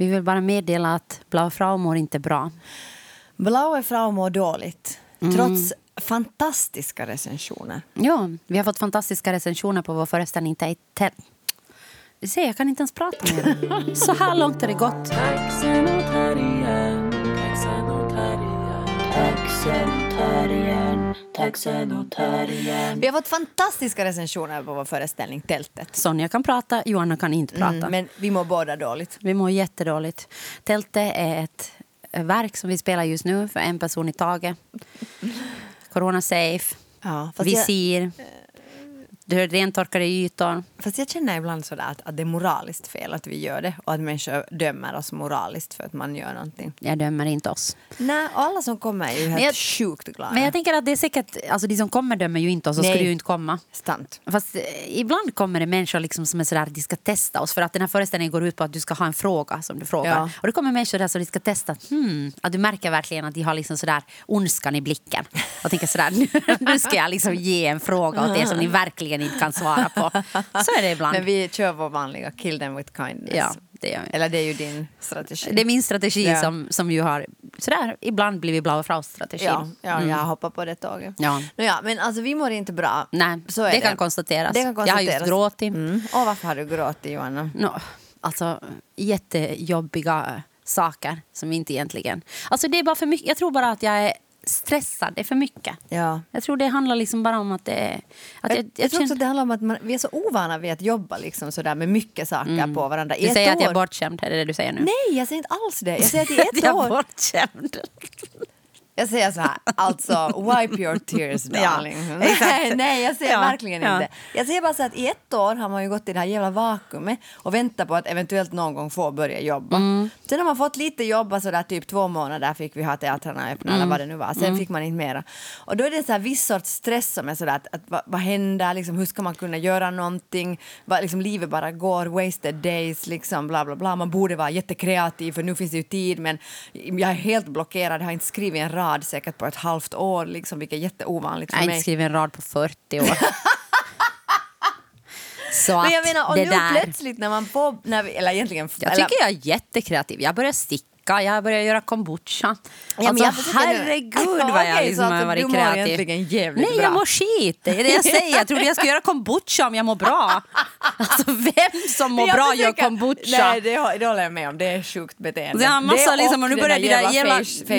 Vi vill bara meddela att Blaue Frau mår inte bra. Blaue Frau mår dåligt, trots fantastiska recensioner. Ja, vi har fått fantastiska recensioner på vår föreställning Tejtel. Du ser, jag kan inte ens prata mer. Så här långt har det gått. Taxen och terriern, taxen och terriern, taxen och terriern, taxen och terriern. Vi har fått fantastiska recensioner på vår föreställning Tältet. Sonja kan prata, Johanna kan inte prata. Mm, men vi mår båda dåligt. Vi mår jättedåligt. Tältet är ett verk som vi spelar just nu för en person i taget. Corona safe, Ja, fast, jag, du rentorkade ytor. fast jag känner ibland sådär att, att det är moraliskt fel att vi gör det och att människor dömer oss moraliskt för att man gör någonting. Jag dömer inte oss. Nej, alla som kommer är ju helt jag- sjukt glada. Men jag tänker att det är säkert, alltså de som kommer dömer ju inte oss, så skulle ju inte komma. Sant. Fast eh, ibland kommer det människor liksom som är sådär att de ska testa oss. För att den här föreställningen går ut på att du ska ha en fråga som du frågar. Ja. Och det kommer människor där som de ska testa. Hmm, att du märker verkligen att de har liksom sådär ondskan i blicken. Och tänker sådär, nu, nu ska jag liksom ge en fråga åt er som ni verkligen inte kan svara på. Så är det ibland. Men vi kör vår vanliga kill them with kindness. Ja, det gör vi. Eller det är ju din strategi. Det är min strategi Ja. som, som ju har sådär ibland blivit Blaue Fraus-strategin. Ja, ja jag hoppar på det tåget. Mm. Ja. Nåja, men alltså vi mår inte bra. Nej, Så är det kan konstateras. Det kan Jag har just konstateras. gråtit. Mm. Och varför har du gråtit Johanna? No, alltså jättejobbiga saker som inte egentligen... Alltså det är bara för mycket. Jag tror bara att jag är stressad. Det är för mycket. Ja. Jag tror det handlar liksom bara om att det är... Att Jag, jag, jag, tror också att det handlar om att man, vi är så ovana vid att jobba liksom sådär med mycket saker på varandra. I Mm. du säger att jag är bortskämd, är det det du säger nu? Nej, jag säger inte alls det. Jag säger att i ett jag är år... bortskämd. Jag säger så här, alltså wipe your tears darling. nej, nej, jag säger verkligen inte. Jag säger bara så att i ett år har man ju gått i det här jävla vakuumet och väntat på att eventuellt någon gång få börja jobba. Mm. Sen har man fått lite jobba så där typ två månader fick vi ha teatrarna öppna Mm. eller vad det nu var. Sen fick man inte mera. Och då är det så här viss sorts stress som är sådär att, att vad, vad händer, liksom, hur ska man kunna göra någonting? Vad, liksom, livet bara går, wasted days, liksom bla bla bla. Man borde vara jättekreativ för nu finns det ju tid men jag är helt blockerad, jag har inte skrivit en rad säkert på ett halvt år, liksom, vilket är jätteovanligt Jag för har mig. inte skrivit en rad på 40 år. Så Men jag menar, och det nu där... plötsligt när man får, när vi, eller egentligen... Jag eller, tycker jag är jättekreativ. Jag börjar sticka, jag börjar göra kombucha. men alltså, jag nu- herregud vad jag liksom har varit du kreativ. Nej, bra. jag mår skit. Det är det jag säger. Jag trodde jag skulle göra kombucha om jag mår bra. Alltså, vem som mår Jag bra gör försöker- kombucha. Nej, det, det håller jag med om. Det är sjukt beteende. Har massa Det liksom, och nu börjar det där jävla... face- det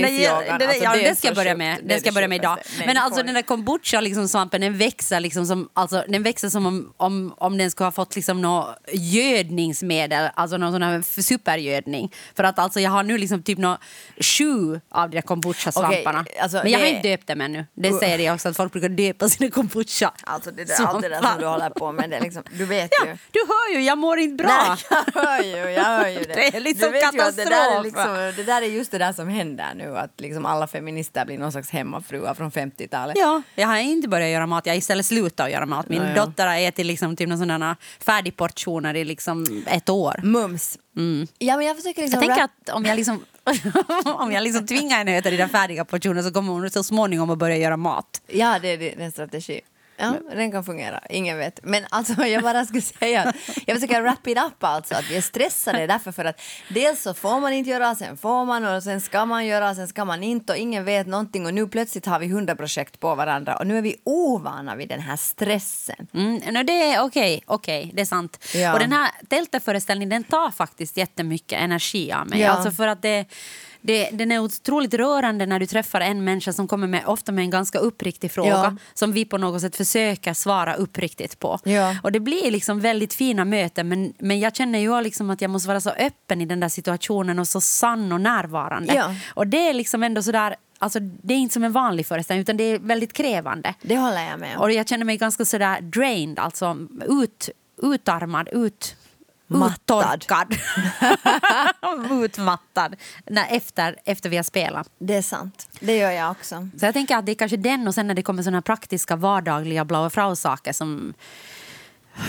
där- alltså, ja, det ska jag börja med. Det ska jag börja med idag. Nej, Men alltså den där kombucha liksom, svampen, den växer liksom som, alltså, den växer som om, om, om den skulle ha fått liksom något gödningsmedel, alltså någon sån här supergödning. För att alltså jag har nu liksom typ nå sju av de där kombucha-svamparna. Okej, alltså, Men jag har det- inte döpt dem ännu. Det säger jag också, att folk brukar döpa sina kombucha. Alltså det där, allt det där som du håller på med, det är liksom, du vet Ja, ju. du hör ju, jag mår inte bra. Nej, jag hör ju, jag hör ju det. Det är liksom du vet ju att det där, är katastrof. liksom, det där är just det där som händer nu, att liksom alla feminister blir någon slags hemmafruar från 50-talet. Ja, jag har inte börjat göra mat. Jag har istället slutat att göra mat. Min Ja, ja. dotter har ätit liksom, typ, någon sådana färdigportioner i liksom ett år. Mums. Ja, men jag försöker liksom... Jag tänker att om jag, liksom, om jag liksom tvingar henne att äta de där färdiga portionerna så kommer hon så småningom att börja göra mat. Ja, det är det- det är en strategi. Ja, den kan fungera. Ingen vet. Men alltså, jag bara skulle säga att jag försöker wrap it up alltså, att vi är stressade därför för att dels så får man inte göra, sen får man och sen ska man göra, sen ska man inte och ingen vet någonting och nu plötsligt har vi hundra projekt på varandra och nu är vi ovana vid den här stressen. Mm, no, det är okej, okej, det är sant. Ja. Och den här tälteföreställningen den tar faktiskt jättemycket energi av mig. Ja. Alltså för att det, det, den är otroligt rörande när du träffar en människa som kommer med, ofta med en ganska uppriktig fråga Ja. som vi på något sätt försöker svara uppriktigt på. Ja. Och det blir liksom väldigt fina möten men, men jag känner ju liksom att jag måste vara så öppen i den där situationen och så sann och närvarande. Ja. Och det är liksom ändå sådär, alltså det är inte som en vanlig föreställning utan det är väldigt krävande. Det håller jag med om. Och jag känner mig ganska sådär drained, alltså ut, utarmad, ut, Mattad. uttorkad. Utmattad när, efter, efter vi har spelat. Det är sant. Det gör jag också. Så jag tänker att det är kanske den och sen när det kommer såna här praktiska vardagliga Blaue Frau-saker som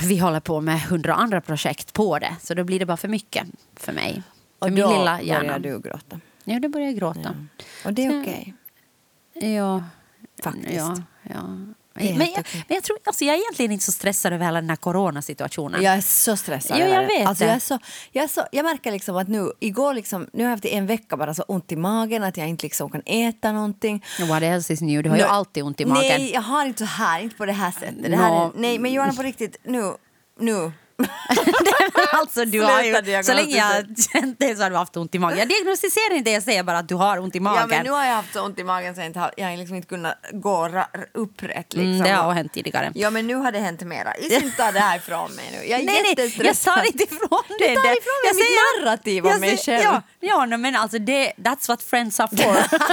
vi håller på med hundra andra projekt på det. Så då blir det bara för mycket för mig. För Och min då lilla hjärna. börjar du gråta. Ja, då börjar jag gråta. Och det är okej. Ja. Faktiskt. Ja, ja. Men jag, men jag, tror, alltså jag är egentligen inte så stressad över hela den här coronasituationen. Jag är så stressad. Jo, jag vet alltså, jag, är så, jag, är så, jag märker liksom att nu, igår liksom, nu har jag haft en vecka bara så ont i magen att jag inte liksom kan äta någonting. What else is new? Du har ju Nå- alltid ont i magen. Nej, jag har inte så här, inte på det här sättet. Det här Nå. är, nej, men Johanna på riktigt, nu, nu. alltså, du har ju, så länge jag har känt dig så har du haft ont i magen. Jag diagnostiserar inte, jag säger bara att du har ont i magen. Ja, men nu har jag haft så ont i magen så jag, inte har, jag har liksom inte kunnat gå upprätt. Liksom. mm, det har hänt tidigare. Ja, men nu har det hänt mera. Inte ta det här ifrån mig nu. Jag är nej, nej, jag jättestressad. tar inte ifrån Du dig det. ifrån mig Jag mitt säger- narrativ om jag mig själv. Ja, ja men alltså det, that's what friends are for.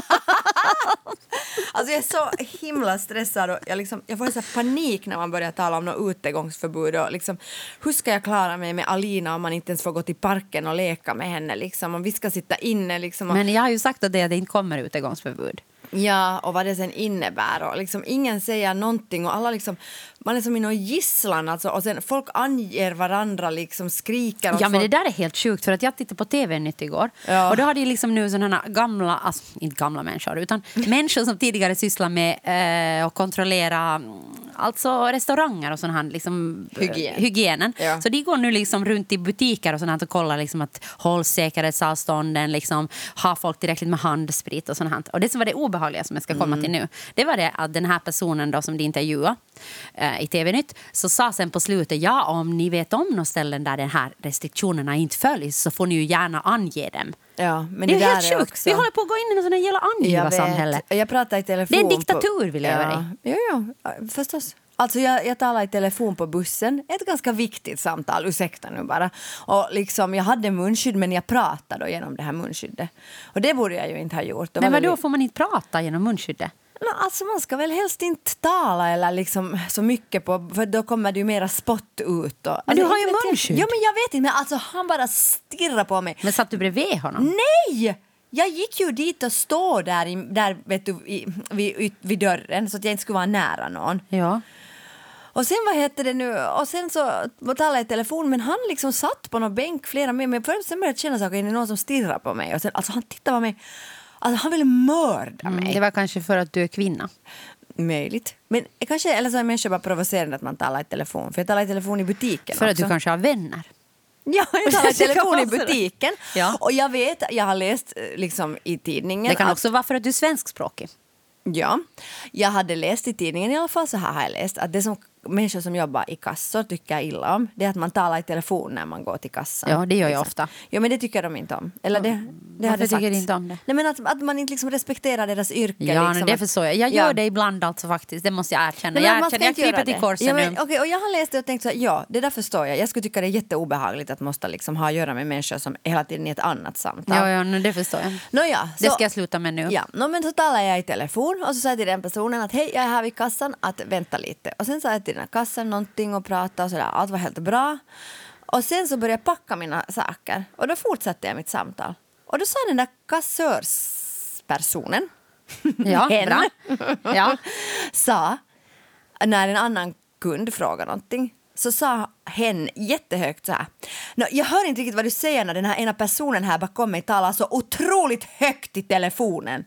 Alltså jag är så himla stressad och jag, liksom, jag får så panik när man börjar tala om något utegångsförbud. Och liksom, hur ska jag klara mig med Alina om man inte ens får gå till parken och leka med henne? Liksom, om vi ska sitta inne. Liksom, och, men jag har ju sagt att det, att det inte kommer utegångsförbud. Ja, och vad det sen innebär. Och liksom, ingen säger någonting och alla liksom, man är som i någon gisslan. Alltså, och sen folk anger varandra, liksom skriker. Ja men det där är helt sjukt för att jag tittade på tv nytt igår Ja. och då hade ju liksom nu sådana gamla, alltså inte gamla människor utan människor som tidigare sysslar med eh, att kontrollera mm, alltså restauranger och sån här liksom, eh, Hygien. hygienen. Ja. Så de går nu liksom runt i butiker och sånt här och kollar liksom att håll säkerhetsavstånden, liksom, har folk tillräckligt med handsprit och sånt här. Och det som var det obehagliga som jag ska komma till nu, det var det att den här personen då som de intervjuade i TV-nytt så sa sen på slutet, ja om ni vet om några ställen där de här restriktionerna inte följs så får ni ju gärna ange dem. ja, men det är där helt sjukt. också- Vi håller på att gå in i något sånt jävla Jag angivarsamhälle. Jag pratar i telefon. Det är en diktatur på... vi lever ja. i. Ja, ja, förstås. Alltså jag, jag talar i telefon på bussen, ett ganska viktigt samtal, ursäkta nu bara. Och liksom, jag hade munskydd men jag pratade genom det här munskyddet. Och det borde jag ju inte ha gjort. Det Men vadå, väl- får man inte prata genom munskyddet? Alltså man ska väl helst inte tala eller liksom så mycket på, för då kommer det ju mera spott ut. Och, Men du alltså, har ju munskydd. Ja men jag vet inte, men alltså han bara stirrar på mig. Men satt du bredvid honom? Nej! Jag gick ju dit och stod där, i, där vet du, i, vid, vid dörren så att jag inte skulle vara nära någon. Ja. Och sen vad heter det nu, och sen så talade jag i telefon men han liksom satt på någon bänk flera med mig. Först sen började jag känna saker, är det någon som stirrar på mig? Och sen, alltså han tittade på mig, alltså han ville mörda mig. Mm, det var kanske för att du är kvinna. Möjligt. Men kanske, eller så är människor bara provocerande att man talar i telefon. För jag talar i telefon i butiken För att också. du kanske har vänner. Ja, jag talar i telefon i butiken. Ja. Och jag vet, jag har läst eh, liksom i tidningen Det kan att- också vara för att du är svenskspråkig. Ja, jag hade läst i tidningen i alla fall, så här har jag läst, att det som människor som jobbar i kassor tycker illa om, det är att man talar i telefon när man går till kassan. Ja, det gör jag Liksom. ofta. Ja, men det tycker de inte om. Eller det, det Varför tycker du inte om det? Nej, men att, att man inte liksom respekterar deras yrke. Ja, liksom, det att- förstår jag. Jag gör Ja. det ibland alltså faktiskt. Det måste jag erkänna. Nej, jag erkänner, jag kryper till det. korset ja, men, nu. okej, och Jag har läst det och tänkt så här, ja, det där förstår jag. Jag skulle tycka det är jätteobehagligt att måste liksom ha att göra med människor som hela tiden i ett annat samtal. Ja, ja, det förstår jag. Nåja, Det så- ska jag sluta med nu. Ja, no, men så talade jag i telefon och så sa jag till den personen att hej, jag är här vid kassan, att vänta lite. Och sen sa jag till den här kassan någonting och pratade och sådär, allt var helt bra. Och sen så började jag packa mina saker och då fortsatte jag mitt samtal. Och då sa den där kassörspersonen, Ja, hen, bra. Ja. sa, när en annan kund frågade någonting, så sa hen jättehögt så här. "Nå, jag hör inte riktigt vad du säger när den här ena personen här bakom mig talar så otroligt högt i telefonen.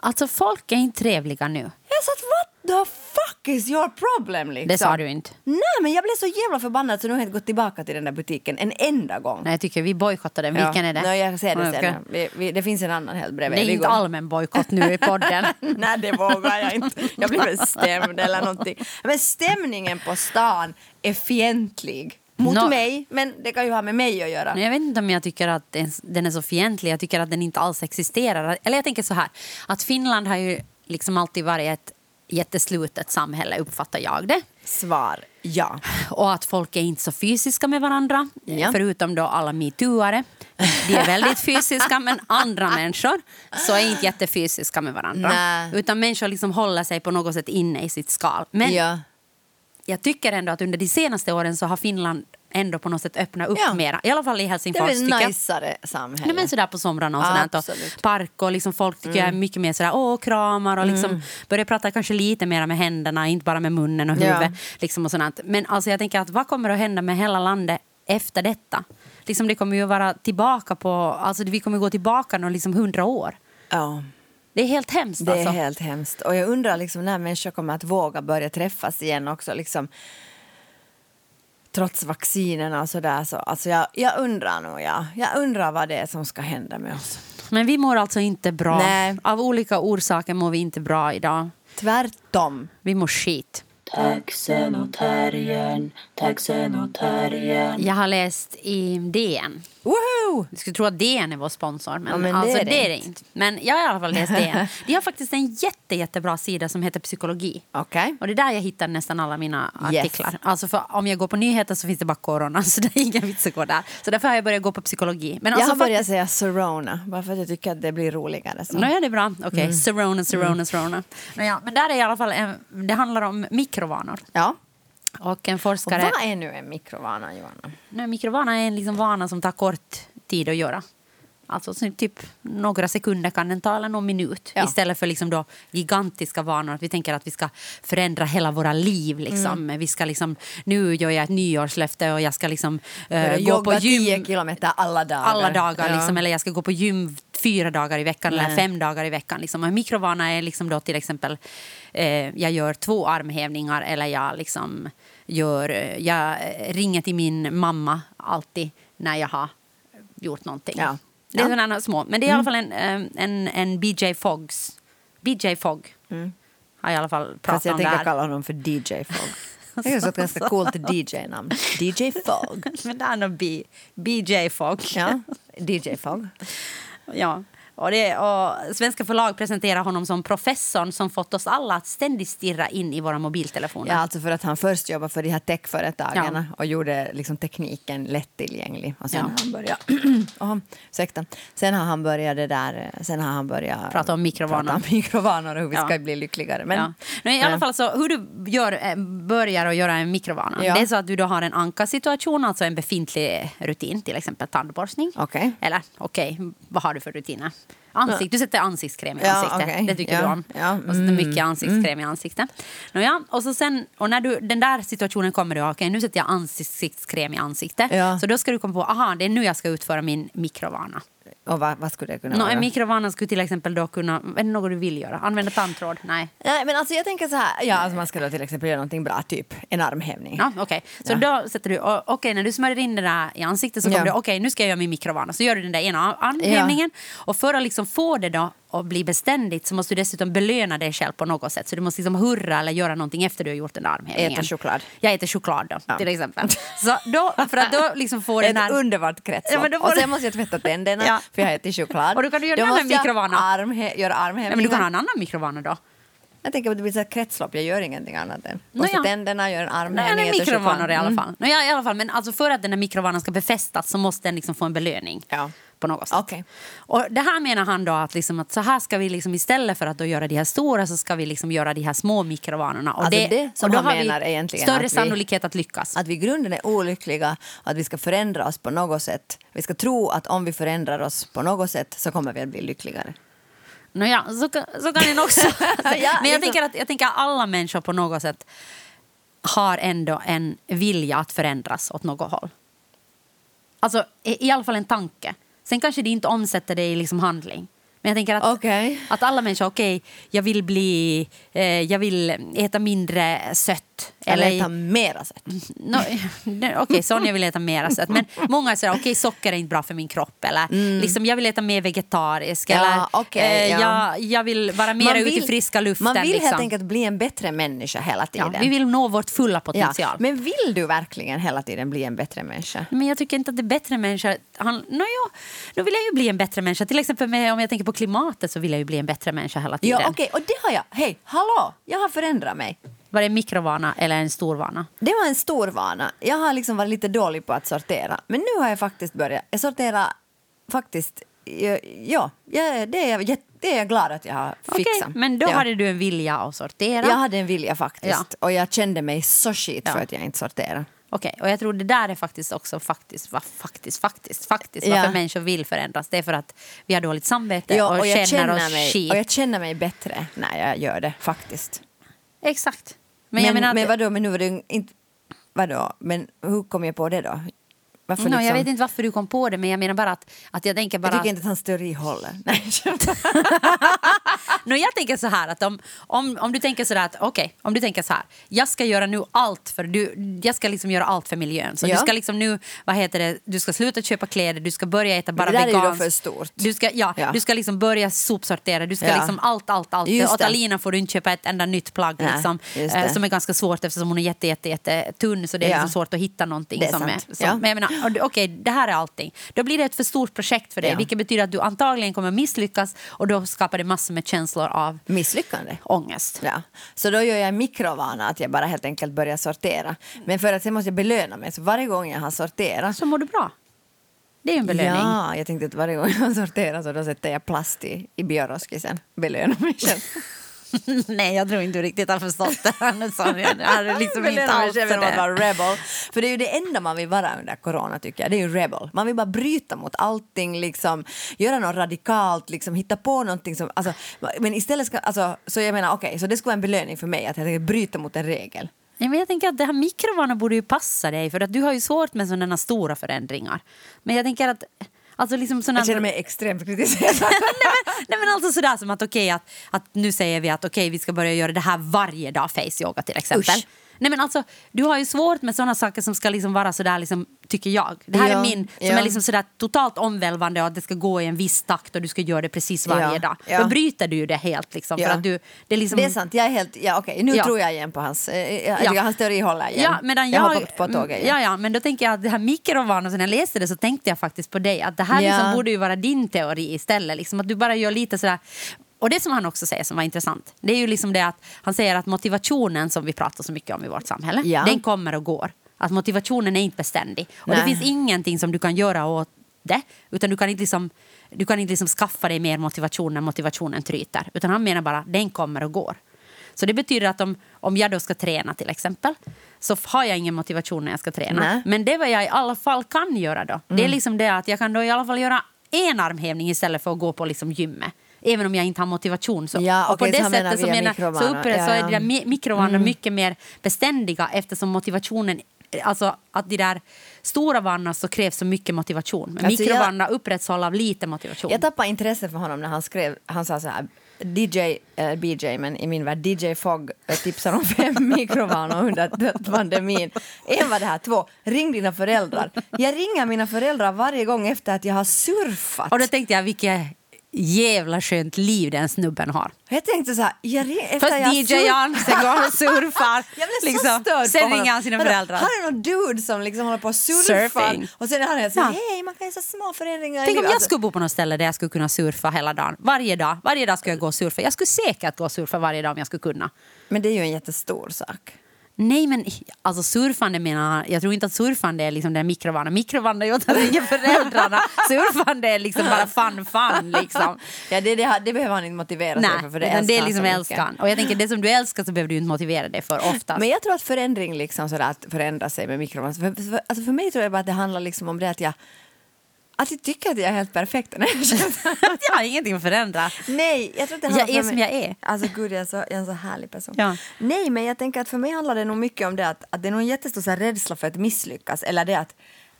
Alltså, folk är inte trevliga nu. Jag sa what the fuck is your problem liksom? Det sa du inte. Nej men jag blev så jävla förbannad så nu har jag inte gått tillbaka till den där butiken en enda gång. Nej, jag tycker vi bojkottar den. Ja. Vilken är det? Nej, jag ser det sen. Vi, vi, det finns en annan helt bredvid. Det är Vi inte går. allmän bojkott nu i podden. Nej, det vågar jag inte. Jag blir väl stämd eller någonting. Men stämningen på stan är fientlig. Mot Nå- mig, men det kan ju ha med mig att göra. Jag vet inte om jag tycker att den- den är så fientlig. Jag tycker att den inte alls existerar. Eller jag tänker så här, att Finland har ju liksom alltid varit ett jätteslutet samhälle, uppfattar jag det. Svar ja. Och att folk är inte så fysiska med varandra, Ja. förutom då alla metooare. De är väldigt fysiska, men andra människor så är inte jättefysiska med varandra. Nej. Utan människor liksom håller sig på något sätt inne i sitt skal. Men ja. jag tycker ändå att under de senaste åren så har Finland ändå på något sätt öppnat upp Ja. mera. I alla fall i Det är Helsingfors väl najsare samhälle. Nej, men sådär på somrarna och sådär. Och park och liksom folk tycker jag är mycket mer sådär, åh, kramar och liksom börjar prata kanske lite mer med händerna, inte bara med munnen och Ja. huvudet. Liksom och sådant. Men alltså jag tänker att vad kommer att hända med hela landet efter detta? Liksom det kommer ju vara tillbaka på, alltså vi kommer gå tillbaka någon liksom hundra år. Ja. Det är helt hemskt Det är alltså. helt hemskt. Och jag undrar liksom när människor kommer att våga börja träffas igen också. Liksom, trots vaccinerna och sådär. Så, alltså jag, jag undrar nog, ja. Jag undrar vad det är som ska hända med oss. Men vi mår alltså inte bra. Nej. Av olika orsaker mår vi inte bra idag. Tvärtom. Vi mår skit. Taxen och terriern, taxen och terriern. Jag har läst i DN. Woho! Du skulle tro att DN är vår sponsor, men, Ja, men det alltså, är det det är det inte. Men jag har i alla fall läst DN. De har faktiskt en jätte, jättebra sida som heter Psykologi. Okej. Och det är där jag hittar nästan alla mina Yes. artiklar. Alltså för om jag går på nyheter så finns det bara corona, så det är ingen vits att gå där. Så därför har jag börjat gå på psykologi. Men Jag alltså har börjat faktiskt- säga Sorona, bara för att jag tycker att det blir roligare. Så. Nå, ja, det är bra. Okej, Mm. Sorona, Sorona, Sorona. Nå, ja, men där är i alla fall en, det handlar om mikrovanor. Ja. Och en Och forskare... vad är nu en mikrovana, Johanna? Nej, mikrovana är en liksom vana som tar kort tid att göra. Alltså så typ några sekunder kan den ta eller någon minut. Ja. Istället för liksom då gigantiska vanor. Att vi tänker att vi ska förändra hela våra liv. Liksom. Mm. Vi ska liksom, nu gör jag ett nyårslöfte och jag ska liksom, Börja gå på jogga 10 gym kilometer alla dagar. alla dagar. Ja. Liksom, eller jag ska gå på gym fyra dagar i veckan eller Nej. fem dagar i veckan. Liksom. Och en mikrovana är liksom då till exempel eh, jag gör två armhävningar eller jag liksom gör, eh, jag ringer till min mamma alltid när jag har gjort någonting. Ja. Det är sådana små. Men det är i alla fall en, eh, en, en BJ Foggs. BJ Fogg har i alla fall Fast pratat jag om det tänker kalla honom för DJ Fogg. Det är så ett ganska coolt DJ-namn. DJ Fogg. Men det är nog B, BJ Fogg. Ja, DJ Fogg. Ja. Och, det, och Svenska förlag presenterar honom som professorn som fått oss alla att ständigt stirra in i våra mobiltelefoner. Ja, alltså för att han först jobbade för de här techföretagen Ja. och gjorde liksom tekniken lättillgänglig. Och sen Ja. har han börjat... oh, ursäkta. Sen har han börjat det där... Sen har han börjat... Prata om mikrovanor. Prata om mikrovanor och hur vi Ja. ska bli lyckligare. Men, ja. Men I alla fall så, hur du gör, eh, börjar att göra en mikrovana. Det är så att du då har en ankarsituation, alltså en befintlig rutin, till exempel tandborstning. Okej. Eller okej, vad har du för rutiner? Ansikt, du sätter ansiktskräm i Ja, ansiktet. okej. Det tycker Ja, du om. ja, Och sätter mm, mycket ansiktskräm i ansiktet. Nåja, och, så sen, och när du, den där situationen kommer, du, okej nu sätter jag ansiktskräm i ansiktet. Ja. Så då ska du komma på, aha, det är nu jag ska utföra min mikrovana. Och vad, vad skulle det kunna Nå, vara? en mikrovana skulle till exempel då kunna, är det något du vill göra? Använda tandtråd? Nej. Nej, men alltså jag tänker så här, ja, alltså man ska då till exempel göra någonting bra, typ en armhävning. Ja, okej. Så Ja. då sätter du, okej när du smörjer in det där i ansiktet så kommer Ja. du, okej nu ska jag göra min mikrovana. Så gör du den där ena armhävningen. Och för att liksom få det då att bli beständigt så måste du dessutom belöna dig själv på något sätt. Så du måste liksom hurra eller göra någonting efter du har gjort den armhävningen. Äta choklad. Jag äter choklad då, Ja. till exempel. Så då, för att då liksom få den Ett här... underbart kretslopp. Ja, får och du- sen måste jag tvätta tänderna Ja. för jag har ätit choklad. Och då kan du göra Då en annan mikrovana. Armhä- göra armhävningar. Nej, men du kan ha en annan mikrovana då. Jag tänker att det blir så här kretslopp, jag gör ingenting annat än. Nå, Borsta ja. tänderna, gör en Nej, en äter mikrovanor choklad. i alla Mm. fall. No, ja, i alla fall. Men alltså för att den här mikrovanan ska befästas så måste den liksom få en belöning. Ja. På något sätt. Okej. Och det här menar han då att, liksom att så här ska vi liksom istället för att då göra de här stora så ska vi liksom göra de här små mikrovanorna. Och Alltså det som och då han menar egentligen större att vi- sannolikhet att lyckas. Att vi i grunden är olyckliga, att vi ska förändra oss på något sätt. Vi ska tro att om vi förändrar oss på något sätt så kommer vi att bli lyckligare. Nåja, så, så kan den också. Ja, Men jag tänker, att, jag tänker att alla människor på något sätt har ändå en vilja att förändras åt något håll. Alltså i, alla fall en tanke. Sen kanske de inte omsätter det i liksom handling. Men jag tänker att, Okej. att alla människor, okej, jag vill bli, eh, jag vill äta mindre sött. Eller äta mera sött. No, det- okej, Sonja vill äta mer sött. Men många säger okej, socker är inte bra för min kropp. Eller liksom, jag vill äta mer vegetariskt. Mm. Ja, eller okej, eh, ja. jag, jag vill vara mer ute i friska luften. Man vill liksom. helt enkelt bli en bättre människa hela ja, tiden. vi vill nå vårt fulla potential. Ja, Men vill du verkligen hela tiden bli en bättre människa? Men jag tycker inte att det är bättre människa... Han, no, ja, då vill jag ju bli en bättre människa. Till exempel med, om jag tänker på klimatet så vill jag ju bli en bättre människa hela tiden. Ja, okej, och det har jag. Hej, hallå, jag har förändrat mig. Var det en mikrovana eller en stor vana? Det var en stor vana. Jag har liksom varit lite dålig på att sortera. Men nu har jag faktiskt börjat. Jag sorterar faktiskt... Ja, ja det, är jag, det är jag glad att jag har fixat. men då ja. hade du en vilja att sortera. Jag hade en vilja faktiskt. Ja. Och jag kände mig så skit för Ja. att jag inte sorterade. Okej, och jag tror det där är faktiskt också faktiskt, va, faktiskt, faktiskt, faktiskt Ja. varför människor vill förändras. Det är för att vi har dåligt samvete Ja, och, jag känner, känner oss mig, skit. och jag känner mig bättre när jag gör det faktiskt. Exakt. Men, Men, jag menar men vadå, men nu var det inte... Vadå, men hur kom jag på det då? Varför No, liksom? Jag vet inte varför du kom på det, men jag menar bara att, att jag tänker bara... Jag tycker inte att hans teori håller. Nej, No, jag tänker så här att om, om, om du tänker så där att okej, om du tänker så här, jag ska göra nu allt för du, jag ska liksom göra allt för miljön. Så Ja. du ska liksom nu, vad heter det, du ska sluta köpa kläder, du ska börja äta bara det där är ju veganskt. för stort. Du ska, ja, Ja. du ska liksom börja sopsortera, du ska Ja. liksom allt, allt, allt. Just det. Alina får du inte köpa ett enda nytt plagg Nej, liksom, eh, som är ganska svårt eftersom hon är jätte, jätte, jätte tunn så det är liksom svårt att hitta någonting Det är som är, sant. som, Ja. men jag menar, okej, det här är allting. Då blir det ett för stort projekt för dig, Ja. vilket betyder att du antagligen kommer misslyckas och då skapar det massor med känslor av Misslyckande. ångest. Ja. Så då gör jag en mikrovana att jag bara helt enkelt börjar sortera. Men för att sen måste jag belöna mig. Så varje gång jag har sorterat Så mår du bra. Det är en belöning. Ja, jag tänkte att varje gång jag har sorterat så då sätter jag plast i, i bioroskisen. Belöna mig själv. Nej, jag tror inte riktigt har förstått det här är liksom inte alls att det. vara rebel. För det är ju det enda man vill vara under corona tycker jag. Det är ju rebel. Man vill bara bryta mot allting, liksom, göra något radikalt, liksom, hitta på någonting som... Alltså, men istället ska... Alltså, så jag menar, okej, så det skulle vara en belöning för mig att jag tänker bryta mot en regel. Nej, men jag tänker att det här mikrovanor borde ju passa dig för att du har ju svårt med sådana stora förändringar. Men jag tänker att Alltså liksom såna... Jag känner mig extremt kritiserad. nej, men, nej men alltså sådär som att okej att, att nu säger vi att okej vi ska börja göra det här varje dag face yoga till exempel. Usch. Nej men alltså du har ju svårt med sådana saker som ska liksom vara sådär liksom tycker jag. Det här Ja, är min som ja. är liksom sådär totalt omvälvande och att det ska gå i en viss takt och du ska göra det precis varje Ja, dag. ja. Då bryter du ju det helt liksom för att du det är liksom Det är sant, jag är helt... Ja, okej, nu tror jag igen på hans... eh, Jag, Ja. ja. Hans teori håller igen. Ja, medan jag jag, har hoppat på tåget igen. ja, ja, men då tänker jag att det här mikrovanor, så när jag läste det så tänkte jag faktiskt på dig. Att det här liksom borde ju vara din teori istället. Liksom att du bara gör lite sådär. Och det som han också säger som var intressant, det är ju liksom det att han säger att motivationen som vi pratar så mycket om i vårt samhälle, Ja. den kommer och går. Att motivationen är inte beständig. Och det Nej. finns ingenting som du kan göra åt det, utan du kan inte liksom du kan inte liksom skaffa dig mer motivation när motivationen tryter. Utan han menar bara den kommer och går. Så det betyder att om, om jag då ska träna till exempel så har jag ingen motivation när jag ska träna. Nej. Men det vad jag i alla fall kan göra då, det är liksom det att jag kan då i alla fall göra en armhävning istället för att gå på liksom gymmet. Även om jag inte har motivation. Så. Ja, och på det så sättet så, menar, så, mikrovanor. uppe, så Ja, är ja. de där mi- mikrovanor mycket mer beständiga eftersom motivationen Alltså att de där stora vanorna så krävs så mycket motivation. Men Alltså, mikrovanorna upprätthåller av lite motivation. Jag tappade intresse för honom när han skrev, han sa så här DJ, eh, BJ, men i min värld DJ Fogg eh, tipsar om fem mikrovanor under pandemin. En var det här, två, ring dina föräldrar. Jag ringer mina föräldrar varje gång efter att jag har surfat. Och då tänkte jag vilket jävla skönt liv den snubben har. Jag tänkte så här, jag ring, efter Först DJar sen går han och surfar. Jag blev liksom. så störd Sen ringer han sina föräldrar. Han är någon dude som liksom håller på och surfar. Surfing. Och sen är han helt så Ja. hej man kan göra så små förändringar Tänk om jag skulle bo på något ställe där jag skulle kunna surfa hela dagen. Varje dag. Varje dag skulle jag gå och surfa. Jag skulle säkert gå och surfa varje dag om jag skulle kunna. Men det är ju en jättestor sak. Nej men alltså surfande menar jag tror inte att surfande är liksom den mikrovanan. Mikrovanan är ju att han ringer föräldrarna. surfande är liksom bara fun fun liksom. Ja, det, det, det behöver han inte motivera sig Nej, för, för det, det är liksom älskan. Och jag tänker det som du älskar så behöver du inte motivera dig för oftast. Men jag tror att förändring, liksom sådär, att förändra sig med mikron... För, för, alltså för mig tror jag bara att det handlar liksom om det att jag, att jag tycker att jag är helt perfekt. Nej, jag har ingenting att förändra. Nej, jag tror det Jag är som jag är. Alltså gud, jag är, så, jag är en så härlig person. Ja. Nej, men jag tänker att för mig handlar det nog mycket om det att, att det är nog en jättestor så här, rädsla för att misslyckas. Eller det att,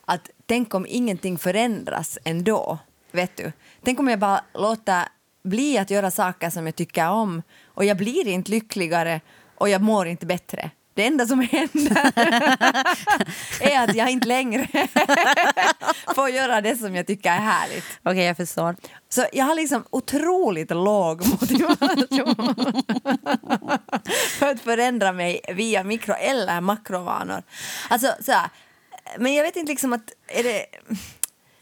att tänk om ingenting förändras ändå. Vet du? Tänk om jag bara låter bli att göra saker som jag tycker om och jag blir inte lyckligare och jag mår inte bättre. Det enda som händer är att jag inte längre får göra det som jag tycker är härligt. Okej, jag förstår. Så jag har liksom otroligt låg motivation för att förändra mig via mikro eller makrovanor. Alltså, så här, men jag vet inte liksom att... Är det,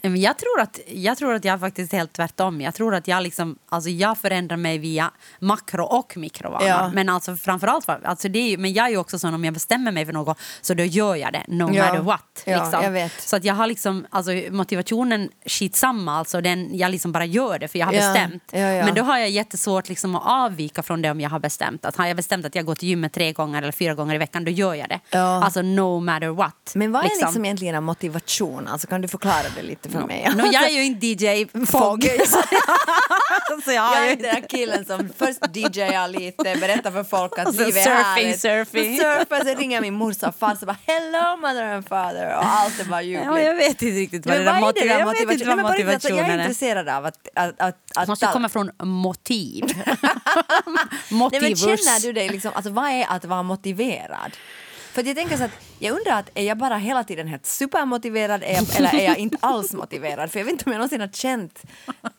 Jag tror, att, jag tror att jag faktiskt är helt tvärtom. Jag tror att jag, liksom, alltså jag förändrar mig via makro och mikrovanor. Ja. Men alltså framförallt, alltså det är men jag är ju också sån om jag bestämmer mig för något så då gör jag det no Ja. matter what. Ja, liksom. jag vet. Så att jag har liksom, alltså motivationen skitsamma, alltså den, jag liksom bara gör det för jag har bestämt. ja, ja. Men då har jag jättesvårt liksom att avvika från det om jag har bestämt. Att har jag bestämt att jag går till gymmet tre gånger eller fyra gånger i veckan, då gör jag det. Ja. Alltså no matter what. men vad är liksom egentligen en motivation? Alltså, kan du förklara det lite från mig. No, jag är ju inte DJ Fogg. Så jag Jag är den där killen som först DJar lite, berättar för folk att livet är surfing, härligt. surfing. Så surfar, så ringer min morsa och farsa och bara hello mother and father och allt är bara ljuvligt. Ja, jag vet inte riktigt vad Men det där är det motiv- vet inte vad alltså, motivationen Jag är är. intresserad av att... att, att, att måste komma från motiv. Nej, men Motivus. känner du dig liksom, alltså vad är att vara motiverad? För jag tänker så att, jag undrar att är jag bara hela tiden helt supermotiverad är jag, eller är jag inte alls motiverad? För jag vet inte om jag någonsin har känt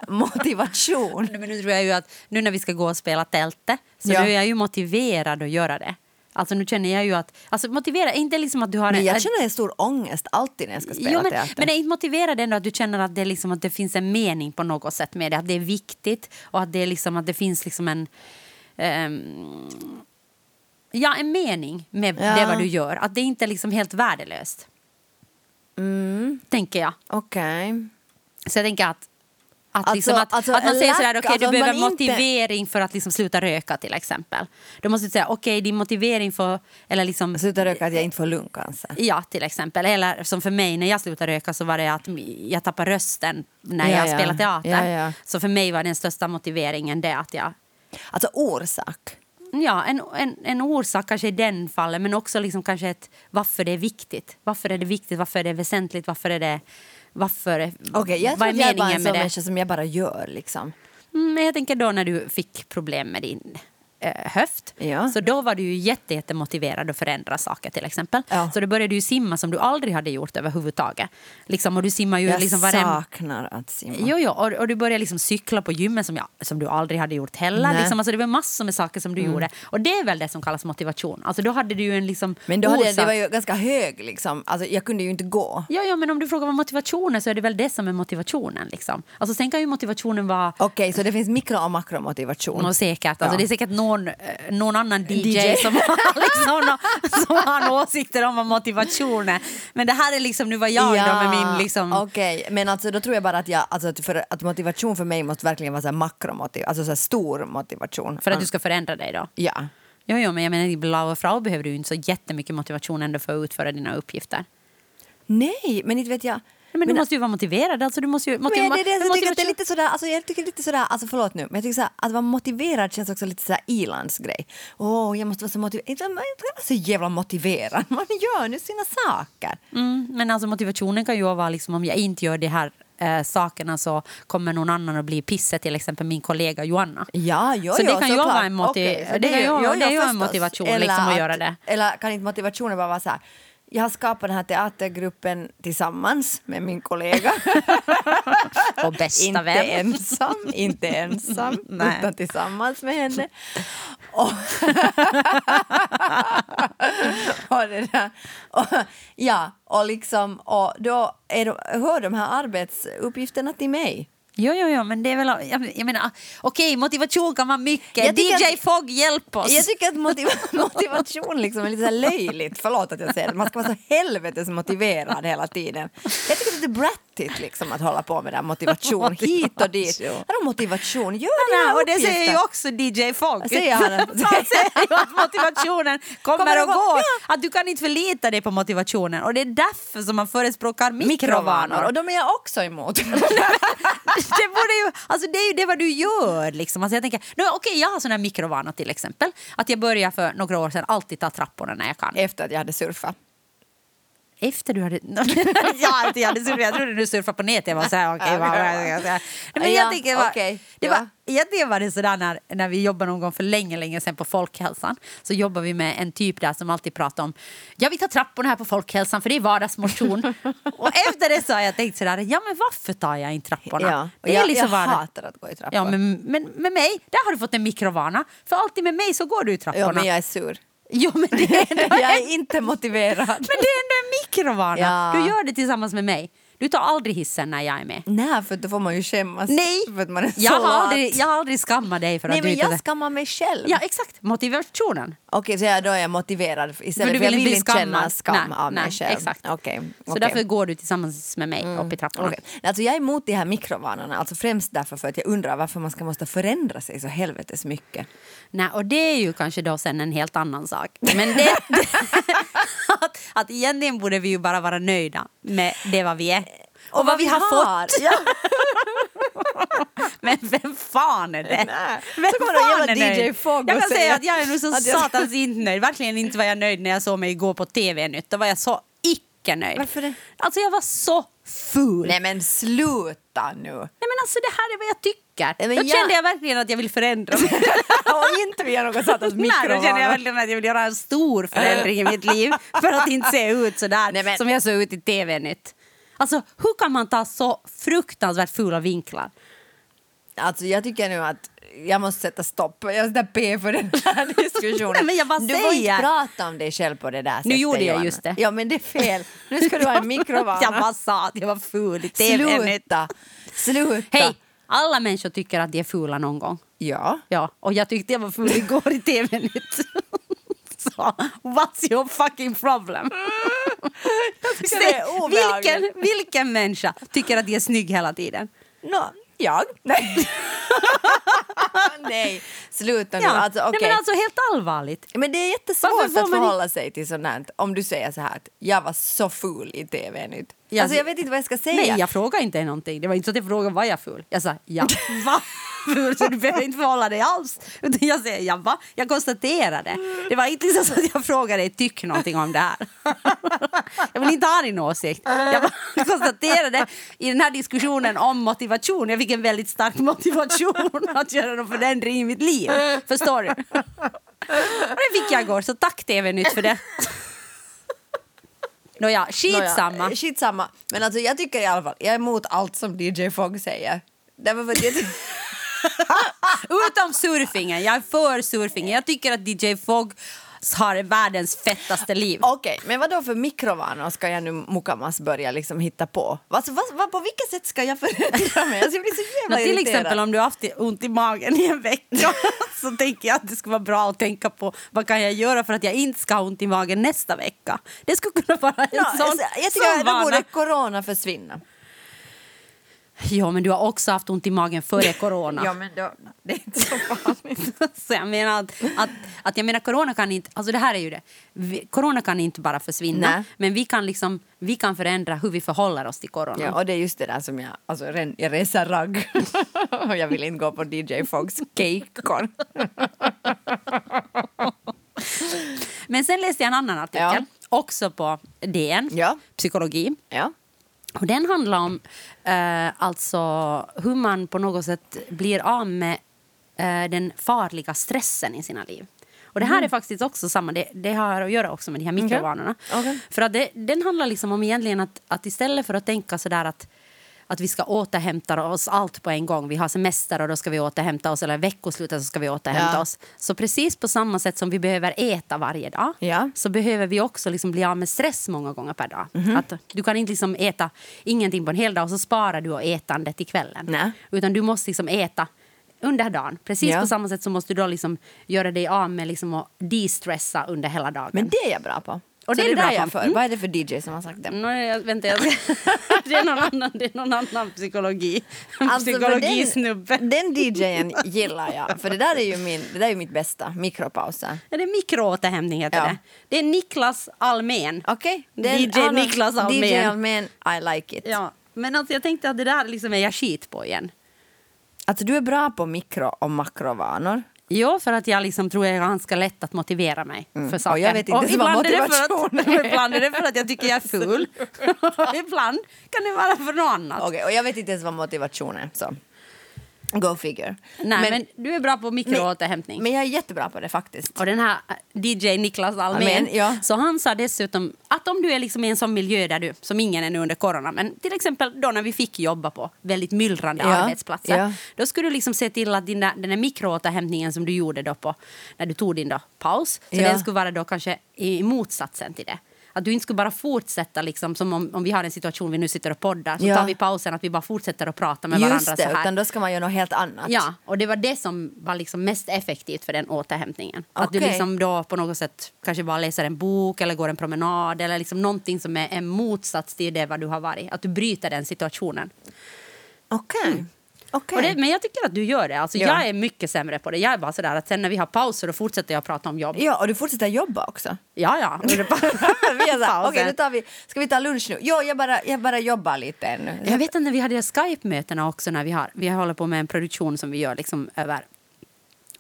motivation. Men nu tror jag ju att nu när vi ska gå och spela tältet så Ja. nu är jag ju motiverad att göra det. Alltså nu känner jag ju att, alltså motivera, inte liksom att du har Men en- jag känner en stor ångest alltid när jag ska spela Jo, men, teater. men är inte motiverad ändå att du känner att det, liksom, att det finns en mening på något sätt med det? Att det är viktigt och att det, liksom, att det finns liksom en... ehm, ja, en mening med Ja. det vad du gör. Att det inte är liksom helt värdelöst. Mm. Tänker jag. Okej. Så jag tänker att att, Alltså- liksom att, alltså att man säger sådär, okej alltså du behöver man inte- motivering för att liksom sluta röka till exempel. Då måste du säga, okej din motivering för, eller liksom Sluta röka att jag inte får lungcancer. Ja, till exempel. Eller som för mig när jag slutade röka så var det att jag tappade rösten när Ja, jag ja. spelade teater. Ja, ja. Så för mig var den största motiveringen det att jag... Alltså orsak. Ja, en, en, en orsak kanske i den fallet men också liksom kanske ett varför det är viktigt. Varför är det viktigt? Varför är det väsentligt? Varför är det... Varför, Okej, jag vad tror att jag är bara en meningen sån med det? som jag bara gör liksom. Mm, Men jag tänker då när du fick problem med din höft. Ja. Så då var du ju jätte, jättemotiverad att förändra saker till exempel. Ja. Så då började du simma som du aldrig hade gjort överhuvudtaget. Liksom, och du simmar ju Jag liksom varje... saknar att simma. Jo, jo, och, och du började liksom cykla på gymmet som, jag, som du aldrig hade gjort heller. Mm. Liksom, alltså det var massor med saker som du gjorde. Och det är väl det som kallas motivation. Alltså då hade du ju en liksom Men då hade jag, det var ju ganska hög liksom. Alltså jag kunde ju inte gå. Ja, ja, men om du frågar vad motivation är så är det väl det som är motivationen. Liksom. Alltså, sen kan ju motivationen vara Okej, så det finns mikro och makromotivation. Och säkert. Alltså, Ja. Det är säkert någon, eh, någon annan DJ, DJ. Som, har liksom, som har åsikter om vad motivation är. Men det här är liksom nu vad jag då med min... Liksom, Okej, men alltså då tror jag bara att, jag, alltså, att, för, att motivation för mig måste verkligen vara så här makromotiv, alltså så här stor motivation. för att du ska förändra dig då. Ja. Jo, jo, men jag menar i Blau Frau behöver du inte så jättemycket motivation ändå för att utföra dina uppgifter. Nej, men inte vet jag. Nej, men, du måste ju vara motiverad. Alltså, du måste ju, men det, är det, jag tycker att det är lite sådär, alltså jag tycker lite sådär, alltså förlåt nu, men jag tycker såhär, att vara motiverad känns också lite sådär ilandsgrej. Åh, jag måste vara så motiverad. Inte vara så jävla motiverad, man gör nu sina saker. Mm, men alltså motivationen kan ju vara liksom om jag inte gör de här eh, sakerna så kommer någon annan att bli pisset, till exempel min kollega Joanna. Ja, jo, Så det kan ju vara en motiv- det ju jo, det är ju en motivation, Eller liksom, att göra det. Eller kan inte motivationen bara vara så här, jag har skapat den här teatergruppen tillsammans med min kollega. Och bästa inte vän. ensam, inte ensam, Nej. utan tillsammans med henne. Och, och där. Och, ja, och liksom, och då är de, hör de här arbetsuppgifterna till mig. Jo, jo, jo, men det är väl... Jag, jag menar, okej, motivation kan vara mycket. DJ att- Fogg, hjälp oss! Jag tycker att motiv motivation liksom är lite så löjligt. Förlåt att jag säger det. Man ska vara så helvetes motiverad hela tiden. Jag tycker är brattigt liksom att hålla på med här motivation hit och dit. Vadå motivation? Gör dina och det säger ju också DJ Fogg. Säger han han säger ju att motivationen kommer, Kommer och går. går. Att du kan inte förlita dig på motivationen. Och det är därför som man förespråkar mikrovanor. Och de är jag också emot. det, borde ju, alltså det är ju det vad du gör. Liksom. Alltså jag, tänker, nu, okej, jag har sån här mikrovana till exempel. Att jag började för några år sedan alltid ta trapporna när jag kan. Efter att jag hade surfat. Efter du hade... ja, jag, hade surfat, jag trodde du surfade på nätet. Jag var så här, okej, vad- vad- vad- Men jag Ja, tänker, vad- okej, det ja. var, egentligen var det sådär när, när vi jobbade någon gång för länge, länge sedan på Folkhälsan. Så jobbade vi med en typ där som alltid pratade om jag vill ta trapporna här på Folkhälsan för det är vardagsmotion. och efter det så har jag tänkt sådär, ja men varför tar jag inte trapporna? Ja, det är jag, liksom jag vardag- hatar att gå i trappor. Ja, men, men med mig, där har du fått en mikrovana. För alltid med mig så går du i trapporna. Ja, men jag är sur. Jo, men det är ändå, jag är inte motiverad. men det är ändå en mikrovana. Ja. Du gör det tillsammans med mig. Du tar aldrig hissen när jag är med. Nej, för då får man ju skämmas. Nej, För att man är så jag, har aldrig, jag har aldrig skammat dig för Nej, att du men inte... jag skammar mig själv. Ja, exakt. Motivationen. Okej, så jag, då är jag motiverad istället För du för jag vill inte vill känna skam Nej, av mig nej, själv. exakt. Okej, Så okej. därför går du tillsammans med mig upp i trapporna. Okej. Alltså jag är emot de här mikrovanorna, alltså främst därför för att jag undrar varför man ska måste förändra sig så helvetes mycket. Nej, och det är ju kanske då sen en helt annan sak. Men det, att, egentligen borde vi ju bara vara nöjda med det vad vi är. och, vad vi har fått. Ja. Men vem fan är det? Nej. Vem Så kommer det fan är DJ? Fogg Jag och kan säga att jag är nu så satans inte nöjd. Verkligen inte var jag nöjd när jag såg mig igår på TV-nytt. Då var jag så icke nöjd. Varför det? Alltså jag var så full. Nej men sluta nu! Nej men alltså det här är vad jag tycker. Nej, men då jag- kände jag verkligen att jag vill förändra mig. och inte via något satans Nej, då kände jag verkligen att jag vill göra en stor förändring i mitt liv för att inte se ut så där Nej, men- som jag såg ut i TV-nytt. Alltså hur kan man ta så fruktansvärt fula vinklar? Alltså jag tycker nu att jag måste sätta stopp. Jag sätter P för den här diskussionen. Nej, du får inte prata om dig själv på det där sättet. gjorde jag Johanna. just det. Ja men det är fel. Nu ska du ha en mikrovana. Jag bara sa att jag var ful i TV-nytt. Sluta! Sluta! Hej! Alla människor tycker att de är fula någon gång. Ja. Ja, och jag tyckte jag var full igår i TV-nytt. Så, what's your fucking problem? tycker det är obehagligt. vilken, vilken människa tycker att de är snygg hela tiden? No, jag? Nej. Nej, sluta nu. Ja. Alltså, Nej, okej. men alltså helt allvarligt. Men det är jättesvårt att förhålla sig till sånt här. Om du säger så här att jag var så full i tv nytt. Ja, Alltså jag vet inte vad jag ska säga. Nej, jag frågade inte någonting. Det var inte så att jag frågade var jag full. Jag sa ja, va? Så du behöver inte förhålla dig alls. Utan jag säger ja, va? Jag konstaterade. Det var inte liksom så att jag frågade dig tyck någonting om det här. Jag vill inte ha din åsikt. Jag konstaterade i den här diskussionen om motivation. Jag fick en väldigt stark motivation att göra någon förändring i mitt liv. Förstår du? Och det fick jag igår, så tack TV-nytt för det. Nåja, skitsamma. Nåja, eh, skitsamma. Men alltså jag tycker i alla fall, jag är emot allt som DJ Fogg säger. Därför för jag, Utom surfingen. Jag är för surfingen. Jag tycker att DJ Fogg har världens fettaste liv. Okej, men vad då för mikrovanor ska jag nu Mukamas börja liksom hitta på? Alltså, vad, vad, på vilket sätt ska jag förändra mig? Alltså, jag blir så jävla Nå, till irriterad. exempel om du har haft ont i magen i en vecka så tänker jag att det skulle vara bra att tänka på vad kan jag göra för att jag inte ska ha ont i magen nästa vecka. Det skulle kunna vara en Ja, sån, jag sån tycker då vana. borde corona försvinna. Ja, men du har också haft ont i magen före corona. Ja, men då, det är inte så farligt. så jag menar att, att, att jag menar corona kan inte, alltså det här är ju det. Vi, corona kan inte bara försvinna, Nej. men vi kan liksom, vi kan förändra hur vi förhåller oss till corona. Ja, och det är just det där som jag, alltså jag reser ragg. och jag vill inte gå på DJ Fogs cake-kon. Men sen läste jag en annan artikel, Ja. också på DN, Ja. psykologi. Ja. Och den handlar om eh, alltså hur man på något sätt blir av med eh, den farliga stressen i sina liv. Och det här är faktiskt också samma, det, det har att göra också med de här mikrovanorna. Okej. För att det, den handlar liksom om egentligen att, att istället för att tänka sådär att att vi ska återhämta oss allt på en gång. Vi har semester och då ska vi återhämta oss eller veckoslutet så ska vi återhämta Ja. oss. Så precis på samma sätt som vi behöver äta varje dag Ja. så behöver vi också liksom bli av med stress många gånger per dag. Mhm. Att du kan inte liksom äta ingenting på en hel dag och så sparar du och ätandet till kvällen. Nej. Utan du måste liksom äta under dagen. Precis Ja. på samma sätt så måste du då liksom göra dig av med liksom att de-stressa under hela dagen. Men det är jag bra på. Och det är du där jag för. Mm. Vad är det för DJ som har sagt det? Nå, jag, vänta, jag ska... det, är någon annan, det är någon annan psykologi. Alltså, Psykologisnubbe. Den, den DJen gillar jag, för det där är ju, min, det där är mitt bästa, mikropauser. Ja, det är mikroåterhämtning heter Ja. det. Det är Niklas Almen. Okej? DJ han har- Niklas Almen. DJ Almen, I like it. Ja, men alltså jag tänkte att det där liksom är jag skit på igen. Alltså du är bra på mikro och makrovanor. Jo, för att jag liksom tror jag är ganska lätt att motivera mig för saker. Och jag vet inte vad ibland är att, ibland är det för att jag tycker jag är ful. Och ibland kan det vara för något annat. Okej, och jag vet inte ens vad motivation är. Så. Go figure. Nej, men, du är bra på mikroåterhämtning. men jag är jättebra på det faktiskt. Och den här äh, DJ Niklas Almen, ja. så han sa dessutom att om du är liksom i en sån miljö där du, som ingen är nu under corona, men till exempel då när vi fick jobba på väldigt myllrande Ja, arbetsplatser, ja. då skulle du liksom se till att din där, den där mikroåterhämtningen som du gjorde då på, när du tog din då paus, så den skulle vara då kanske i motsatsen till det. Att du inte skulle bara fortsätta, liksom, som om, om vi har en situation vi nu sitter och poddar, så Ja. tar vi pausen att vi bara fortsätter att prata med varandra Just det, så här. utan då ska man göra något helt annat. Ja, och det var det som var liksom mest effektivt för den återhämtningen. Att du liksom då på något sätt kanske bara läser en bok eller går en promenad eller liksom någonting som är en motsats till det vad du har varit. Att du bryter den situationen. Okej. Okej. Och det, men jag tycker att du gör det. Alltså, Ja. Jag är mycket sämre på det. Jag är bara sådär att sen när vi har pauser då fortsätter jag prata om jobb. Ja, och du fortsätter jobba också. Ja, ja. Okej, nu tar vi, ska vi ta lunch nu? Jo, jag bara, jag bara jobbar lite ännu. Jag vet inte, vi hade Skype-mötena också när vi har, vi håller på med en produktion som vi gör liksom över,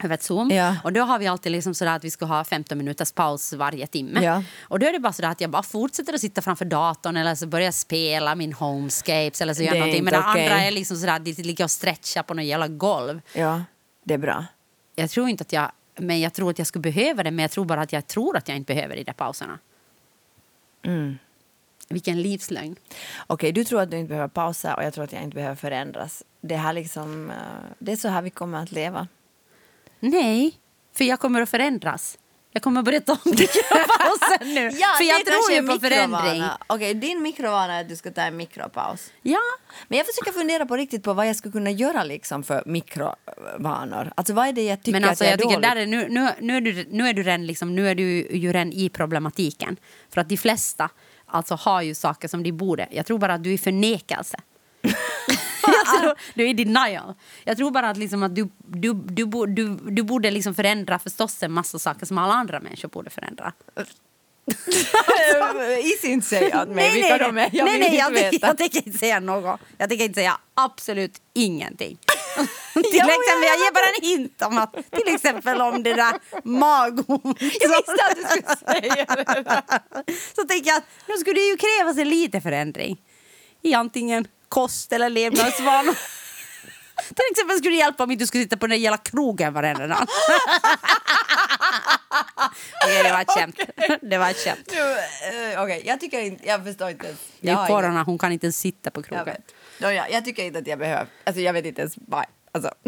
över Zoom. Ja. Och då har vi alltid liksom sådär att vi ska ha 15 minuters paus varje timme. Ja. Och då är det bara sådär att jag bara fortsätter att sitta framför datorn eller så börjar jag spela min homescapes eller så gör någonting. Men okej. andra är liksom sådär att det ligger och stretchar på något jävla golv. Ja, det är bra. Jag tror inte att jag, men jag tror att jag skulle behöva det men jag tror bara att jag tror att jag inte behöver de där pauserna. Mm. Vilken livslögn. Okej, du tror att du inte behöver pausa och jag tror att jag inte behöver förändras. Det, här liksom, eh, det är så här vi kommer att leva. Nej, för jag kommer att förändras. Jag kommer att börja ta om det pausen nu. för jag tror ju på förändring. Okej, din mikrovana är att du ska ta en mikropaus. Ja, Men jag försöker fundera på riktigt på vad jag skulle kunna göra liksom för mikrovanor. Alltså vad är det jag tycker men alltså, att jag jag är tycker där är, nu, nu, nu, är du, nu är du redan liksom, nu är du ju redan i problematiken. För att de flesta alltså, har ju saker som de borde. Jag tror bara att du är förnekelse. tror, du är i denial. Jag tror bara att, liksom att du, du, du, du, du borde liksom förändra förstås en massa saker som alla andra människor borde förändra. Is inte säga åt mig vilka de är. Jag nej, vill nej, inte jag, veta. jag tänker inte säga något. Jag tänker inte säga absolut ingenting. till men exempel, jag- jag ger bara en hint om att till exempel om det där magont. Jag visste att du skulle säga det. Så tänker jag att nu skulle det ju krävas en liten förändring i antingen kost eller levnadsvanor. Till exempel skulle det hjälpa om inte du skulle sitta på den där jävla krogen varenda dag. Okej, det var ett skämt. Det var ett skämt. Nu, eh, Okej, jag tycker inte, jag förstår inte ens. Det Jag är corona, hon kan inte ens sitta på Jag, krogen. vet. Nåja, jag tycker inte att jag behöver, alltså jag vet inte ens vad, alltså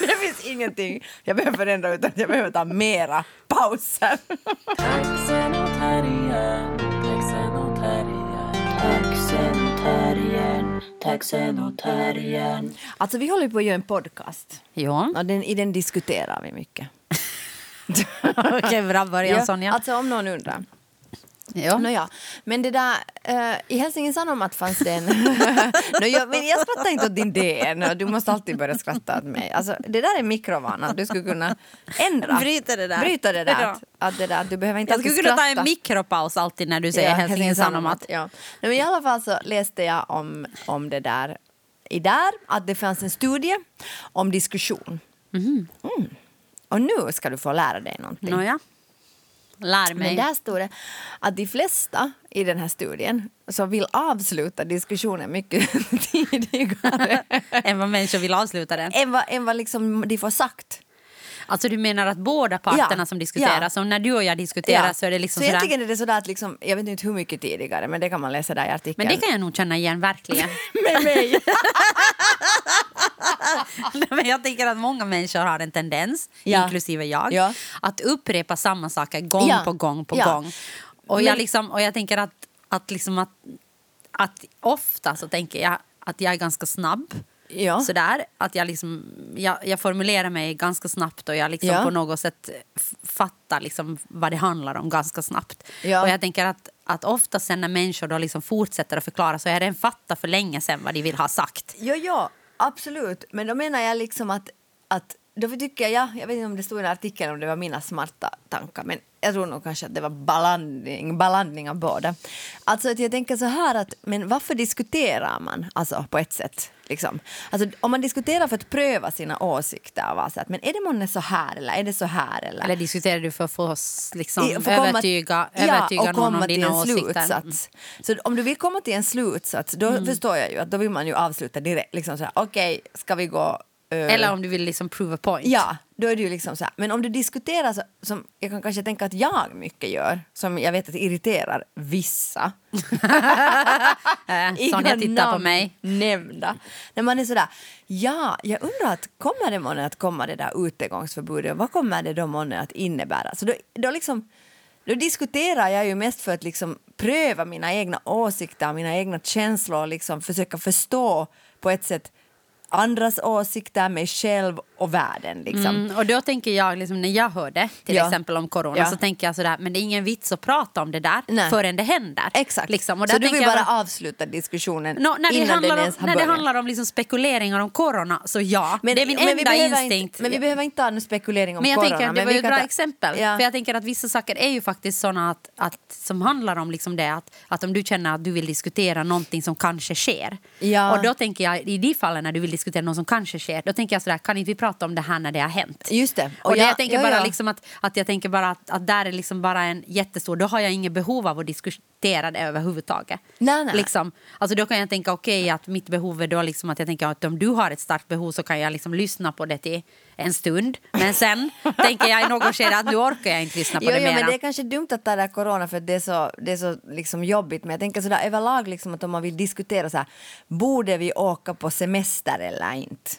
det finns ingenting jag behöver förändra utan jag behöver ta mera pauser. Terriern, taxen och terriern. Alltså vi håller på att göra en podcast Ja, och den, i den diskuterar vi mycket. okej, bra början Sonja. Alltså om någon undrar. Ja. Nåja, men det där, eh, i Helsingin Sanomat fanns det en... Nå, jag, men jag skrattar inte åt din DN, du måste alltid börja skratta åt mig. Alltså, det där är mikrovana, du skulle kunna ändra. Bryta det där. Bryta det där. Ja. Att, att det där du behöver inte Jag skulle kunna ta skratta. en mikropaus alltid när du säger Ja, Helsingin Sanomat. Ja. Nej, men I alla fall så läste jag om, om det där i där, att det fanns en studie om diskussion. Mhm. Mm. Och nu ska du få lära dig någonting. Nåja, lär mig. Men där står det att de flesta i den här studien som vill avsluta diskussionen mycket tidigare Än vad människor vill avsluta den. än vad, än vad liksom de får sagt. Alltså du menar att båda parterna Ja. som diskuterar, Ja. som när du och jag diskuterar så är det liksom så sådär. egentligen är det sådär att liksom, jag vet inte hur mycket tidigare men det kan man läsa där i artikeln. Men det kan jag nog känna igen verkligen. med mig. Men jag tänker att många människor har en tendens, Ja. inklusive jag, Ja. att upprepa samma saker gång Ja. på gång på Ja. gång. Och, jag Men- liksom, och jag tänker att, att, liksom att, att ofta så tänker jag att jag är ganska snabb. Ja. Sådär, att jag, liksom, jag, jag formulerar mig ganska snabbt och jag liksom Ja. på något sätt fattar liksom vad det handlar om ganska snabbt. Ja. Och jag tänker att, att ofta sen när människor då liksom fortsätter att förklara så är det en fattat för länge sen vad de vill ha sagt. Jo, jo, absolut. Men då menar jag liksom att, att då tycker jag, jag vet inte om det stod i artikeln om det var mina smarta tankar, men jag tror nog kanske att det var blandning, blandning av båda. Alltså att jag tänker så här att, men varför diskuterar man alltså på ett sätt? Liksom? Alltså, om man diskuterar för att pröva sina åsikter vara så att, men är det månne så här eller är det så här eller? Eller diskuterar du för att få oss liksom, I- få komma- övertyga, övertyga ja, och någon komma om till dina en åsikter? Mm. slutsats. Så om du vill komma till en slutsats, då förstår jag ju att då vill man ju avsluta direkt. Liksom okej, ska vi gå... eh, Eller om du vill liksom prove a point. Ja, då är det ju liksom så här. Men om du diskuterar så, som jag kan kanske tänka att jag mycket gör, som jag vet att irriterar vissa. Äh, Sonja tittar på mig. Nämnda. När man är sådär, ja, jag undrar att kommer det månne att komma det där utegångsförbudet och vad kommer det då månne att innebära? Så då, då liksom då diskuterar jag ju mest för att liksom pröva mina egna åsikter, mina egna känslor och liksom försöka förstå på ett sätt andras åsikter, mig själv och världen. Liksom. Mm, och då tänker jag, liksom, när jag hör det, till Ja. exempel om corona, Ja. så tänker jag sådär, men det är ingen vits att prata om det där Nej. förrän det händer. Exakt. Liksom. Och så du vill jag bara avsluta diskussionen Nå, när det innan handlar den om, ens har när det handlar om liksom spekuleringar om corona, så ja. Men, det är min men vi enda behöver instinkt. Inte, men vi behöver inte ha någon spekulering om Men jag corona. tänker, det men var ju ett bra ta- exempel. Ja. För jag tänker att vissa saker är ju faktiskt såna att, att, som handlar om liksom det att, att om du känner att du vill diskutera någonting som kanske sker. Ja. Och då tänker jag, i de fallen när du vill diskutera något som kanske sker, då tänker jag sådär, kan inte vi prata om det här när det har hänt? Just det. Och, det, jag- jag tänker ja, bara ja. liksom att, att jag tänker bara att, att där är liksom bara en jättestor, då har jag inget behov av att diskutera det överhuvudtaget. Nej, nej. Liksom, alltså då kan jag tänka okej att mitt behov är då liksom att jag tänker att om du har ett starkt behov så kan jag liksom lyssna på det till en stund. Men sen tänker jag i något skede att nu orkar jag inte lyssna på Jo, det jo, mera. men det är kanske dumt att ta det här corona för att det är så, det är så liksom jobbigt. Men jag tänker sådär överlag liksom att om man vill diskutera så här, borde vi åka på semester eller inte?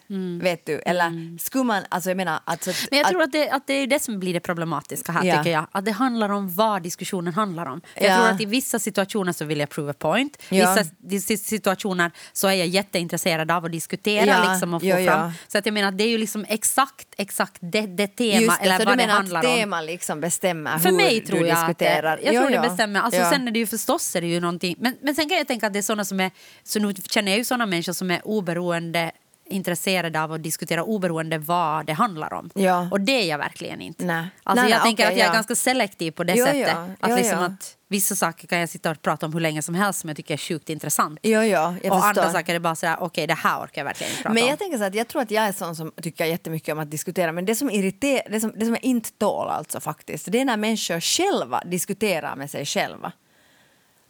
Vet du? Eller skulle man, alltså jag menar alltså att, Mm. Men jag tror att det, att det är det som blir det problematiska här Ja. tycker jag. Att det handlar om vad diskussionen handlar om. För Ja. Jag tror att i vissa situationer så vill jag prove a point. Ja. Vissa situationer så är jag jätteintresserad av att diskutera liksom, och få fram. Så att jag menar att det är ju liksom exakt, exakt det, det tema Just det, eller så vad du det menar handlar att om. tema liksom bestämmer För hur mig du tror jag att det, diskuterar? jag tror Jo, det bestämmer. Alltså, Ja. Sen är det ju förstås är det ju någonting. Men, men sen kan jag tänka att det är såna som är, så nu känner jag ju såna människor som är oberoende intresserade av att diskutera oberoende vad det handlar om. Ja. Och det är jag verkligen inte. Nej. Alltså Nej, jag nej, tänker okej, att jag är ja. ganska selektiv på det Jo, sättet. ja. Att, Jo, liksom ja. att vissa saker kan jag sitta och prata om hur länge som helst som jag tycker är sjukt intressant. Jo, ja, jag och förstår. andra saker är bara sådär, okej det här orkar jag verkligen inte prata Men om. jag tänker så att jag tror att jag är sån som tycker jättemycket om att diskutera men det som irriterar, det som, det som jag inte tål alltså faktiskt, det är när människor själva diskuterar med sig själva.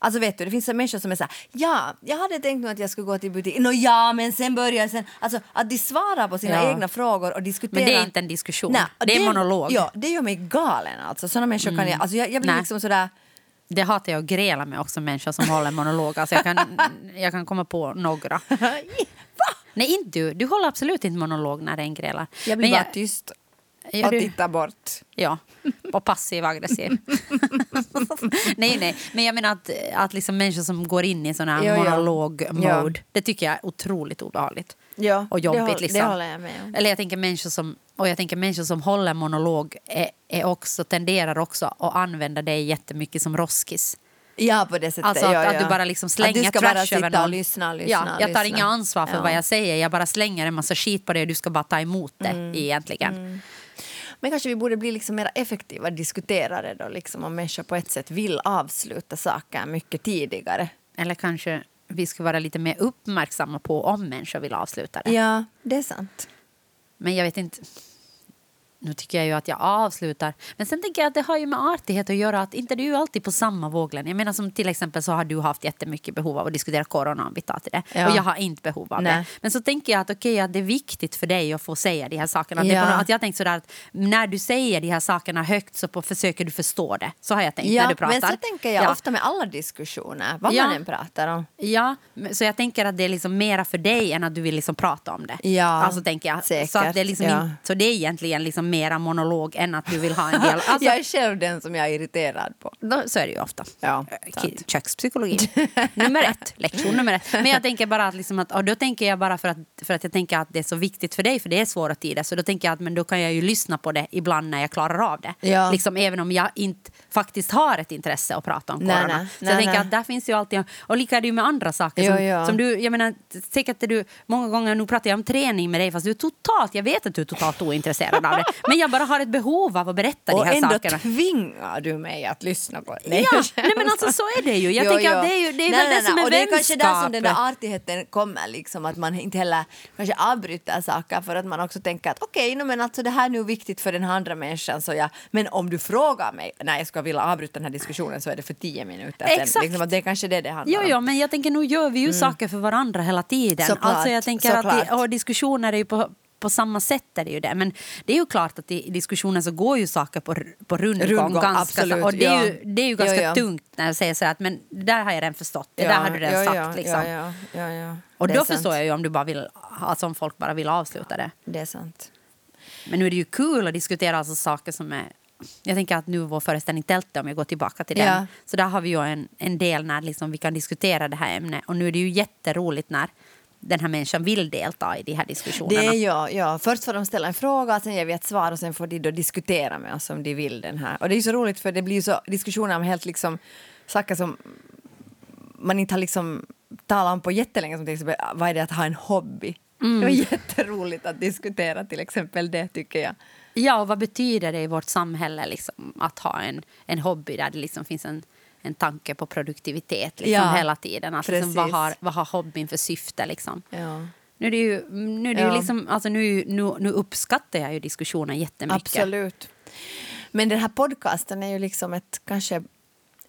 Alltså vet du, det finns människor som är så här, ja, jag hade tänkt nog att jag skulle gå till butiken, Nå ja, men sen börjar sen, alltså att de svarar på sina Ja. egna frågor och diskuterar. Men det är inte en diskussion. Nej, Det är en monolog. Mm. Ja, det gör mig galen alltså. Sådana människor kan jag, alltså jag, jag blir Nej. liksom sådär, Det hatar jag att gräla med också, människor som håller monolog. Alltså jag, kan, jag kan komma på några. Nej, inte du. Du håller absolut inte monolog när det är en grälar. jag blir Men bara tyst Gör och du? tittar bort. Ja, och passiv aggressiv. nej, nej. Men jag menar att, att liksom människor som går in i sån här Jo, ja. monolog-mode, det tycker jag är otroligt obehagligt. Ja, och det jobbigt. håll- liksom. det håller jag med om. Eller jag tänker människor som, och jag tänker människor som håller monolog är, är också, tenderar också att använda det jättemycket som roskis. Ja, på det sättet. Alltså att, ja, att ja. du bara liksom Att slänger du ska trash bara sitta över någon. och lyssna lyssna. ja, jag tar lyssna. inga ansvar för Ja. vad jag säger. Jag bara slänger en massa skit på det och du ska bara ta emot det Mm. egentligen. Men kanske vi borde bli liksom mer effektiva diskuterare då, liksom om människor på ett sätt vill avsluta saker mycket tidigare. Eller kanske vi ska vara lite mer uppmärksamma på om människor vill avsluta det. Ja, det är sant. Men jag vet inte. Nu tycker jag ju att jag avslutar. Men sen tänker jag att det har ju med artighet att göra. Att inte du är alltid på samma våglängd. Jag menar som till exempel så har du haft jättemycket behov av att diskutera corona om vi tar till det. Ja. Och jag har inte behov av Nej. det. Men så tänker jag att okej, att det är viktigt för dig att få säga de här sakerna. Att, Ja. något- att jag tänkt sådär att när du säger de här sakerna högt så på, försöker du förstå det. Så har jag tänkt när Ja, du pratar. men så tänker jag Ja. ofta med alla diskussioner, vad man än pratar om. Ja, så jag tänker att det är liksom mera för dig än att du vill liksom prata om det. Ja, alltså, tänker jag. Så, att det är säkert, liksom in, så det är egentligen liksom mera monolog än att du vill ha en del... Alltså, jag är själv den som jag är irriterad på. då, så är det ju ofta. Ja, Eh, sant. Kökspsykologi. nummer ett. Lektion nummer ett. Men jag tänker bara att, liksom att och då tänker jag bara för att, för att jag tänker att det är så viktigt för dig, för det är svåra tider. Så då tänker jag att men då kan jag ju lyssna på det ibland när jag klarar av det. Ja. Liksom, även om jag inte faktiskt har ett intresse att prata om Nej, corona. nej, så nej, jag tänker att där finns ju alltid, och lika är det ju med andra saker. Jo, som, ja. som du, jag menar, säkert är du, många gånger, nu pratar jag om träning med dig, fast du är totalt, jag vet att du är totalt ointresserad av det. Men jag bara har ett behov av att berätta Och de här ändå sakerna. tvingar du mig att lyssna på det. Ja, nej men alltså så är det ju. Jag Jo, tänker jo. att det är, ju, det är Nej, väl nej, det som nej. är Och det är kanske där som vänskap. den där artigheten kommer, liksom, att man inte heller kanske avbryter saker för att man också tänker att okej, no, men alltså det här är nu viktigt för den andra människan så jag, men om du frågar mig när jag ska vilja avbryta den här diskussionen så är det för tio minuter sen. Exakt. Liksom, att det är kanske det det handlar Jo, om. jo, men jag tänker nu gör vi ju saker för varandra hela tiden. Mm. Såklart, alltså jag tänker att såklart. och diskussioner är ju på på samma sätt är det ju det. Men det är ju klart att i diskussionen så går ju saker på, på rundgång. Rundgång, ganska, absolut, och det är, ja. ju, det är ju ganska ja. tungt när jag säger så att men det där har jag redan förstått, det där har du redan ja, sagt. ja, liksom. Ja, ja, ja, ja. Och då sant. förstår jag ju om du bara vill, alltså om folk bara vill avsluta det. Det är sant. Men nu är det ju kul att diskutera alltså saker som är... Jag tänker att nu vår föreställning Tältet, om jag går tillbaka till den, Ja. så där har vi ju en, en del när liksom vi kan diskutera det här ämnet. Och nu är det ju jätteroligt när den här människan vill delta i de här diskussionerna. Det är ja, ja. Först får de ställa en fråga, sen ger vi ett svar och sen får de då diskutera med oss om de vill den här. Och det är så roligt för det blir så diskussioner om helt liksom saker som man inte har liksom talat om på jättelänge som till exempel vad är det att ha en hobby? Det var jätteroligt att diskutera till exempel det tycker jag. Ja, och vad betyder det i vårt samhälle liksom, att ha en, en hobby där det liksom finns en, en tanke på produktivitet liksom, Ja, hela tiden? Alltså, liksom, vad, har, vad har hobbyn för syfte? Liksom? Ja. Nu, är det ju, nu, är det ju Ja. liksom, alltså, nu, nu, nu uppskattar jag ju diskussionen jättemycket. Absolut. Men den här podcasten är ju liksom ett kanske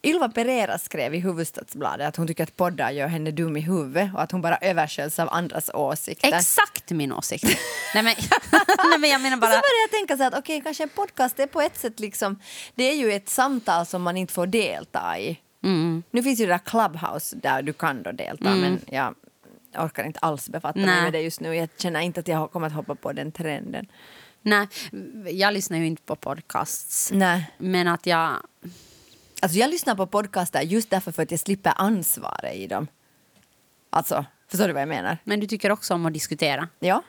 Ylva Pereira skrev i Huvudstadsbladet att hon tycker att poddar gör henne dum i huvudet och att hon bara översköljs av andras åsikter. Exakt min åsikt. nej, men, nej, men jag menar bara... så började jag tänka så att okej, kanske en podcast är på ett sätt liksom, det är ju ett samtal som man inte får delta i. Mm. Nu finns ju det där Clubhouse där du kan då delta men jag orkar inte alls befatta mig Nej. med det just nu. Jag känner inte att jag kommer att hoppa på den trenden. Nej, jag lyssnar ju inte på podcasts. Nej. Men att jag... Alltså jag lyssnar på podcaster just därför för att jag slipper ansvaret i dem. Alltså, förstår du vad jag menar? Men du tycker också om att diskutera. Ja.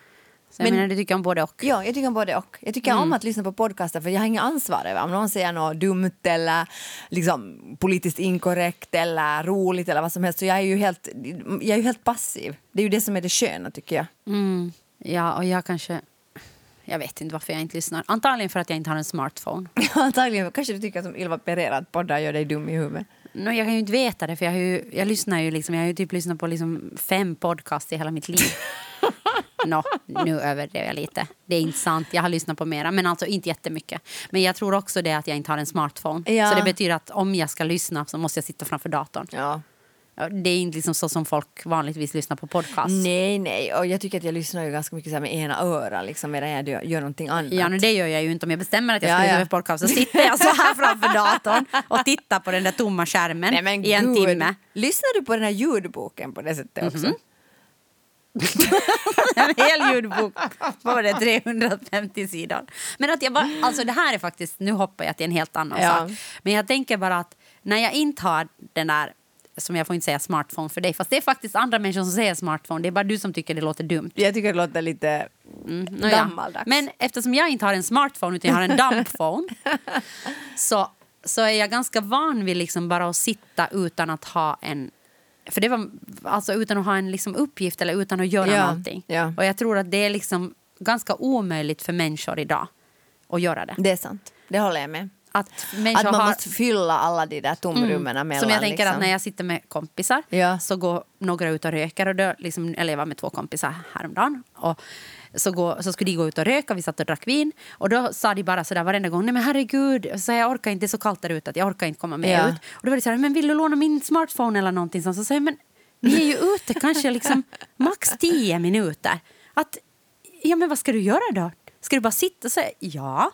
Så Men- menar, du tycker om både och. Ja, jag tycker om både och. Jag tycker om att lyssna på podcaster för jag har inga ansvar över om någon säger något dumt eller liksom politiskt inkorrekt eller roligt eller vad som helst. Så jag är ju helt, jag är ju helt passiv. Det är ju det som är det sköna tycker jag. Mm. Ja, och jag kanske... Jag vet inte varför jag inte lyssnar. Antagligen för att jag inte har en smartphone. Antagligen kanske du tycker som Ylva Pereira att poddar gör dig dum i huvudet. No, jag kan ju inte veta det, för jag, har ju, jag lyssnar ju liksom, jag har ju typ lyssnat på liksom fem podcast i hela mitt liv. Nå, nu överdrev jag lite. Det är inte sant. Jag har lyssnat på mera, men alltså inte jättemycket. Men jag tror också det att jag inte har en smartphone. Ja. Så det betyder att om jag ska lyssna så måste jag sitta framför datorn. Ja. Det är inte liksom så som folk vanligtvis lyssnar på podcast. Nej, nej. Och jag tycker att jag lyssnar ju ganska mycket så med ena örat liksom, medan jag gör, gör någonting annat. Ja, men det gör jag ju inte. Om jag bestämmer att jag Ja, ska lyssna ja. på podcast så sitter jag så här framför datorn och tittar på den där tomma skärmen Nej, men i en gud. timme. Lyssnar du på den här ljudboken på det sättet också? En hel ljudbok på vad det, 350 sidor. Men att jag bara, alltså det här är faktiskt, nu hoppar jag till en helt annan Ja. sak. Men jag tänker bara att när jag inte har den där, som jag får inte säga smartphone för dig, fast det är faktiskt andra människor som säger smartphone, det är bara du som tycker det låter dumt. Jag tycker det låter lite Nåja. gammaldags. Men eftersom jag inte har en smartphone utan jag har en dumpphone så, så är jag ganska van vid liksom bara att sitta utan att ha en för det var alltså utan att ha en liksom uppgift eller utan att göra Ja, någonting. ja. Och jag tror att det är liksom ganska omöjligt för människor idag att göra det. Det är sant. Det håller jag med. Att människor Att man har, måste fylla alla de där tomrummen mellan. som jag tänker liksom. att när jag sitter med kompisar Ja. så går några ut och röker. Och då, liksom, eller jag var med två kompisar häromdagen. Och så, går, så skulle de gå ut och röka, vi satt och drack vin. Och då sa de bara sådär varenda gång, nej men herregud, så jag orkar inte, det är så kallt där ute att jag orkar inte komma med Ja. ut. Och då var det såhär, men vill du låna min smartphone eller någonting? Så säger men vi är ju ute kanske liksom max tio minuter. Att, ja men vad ska du göra då? Ska du bara sitta och säga, ja,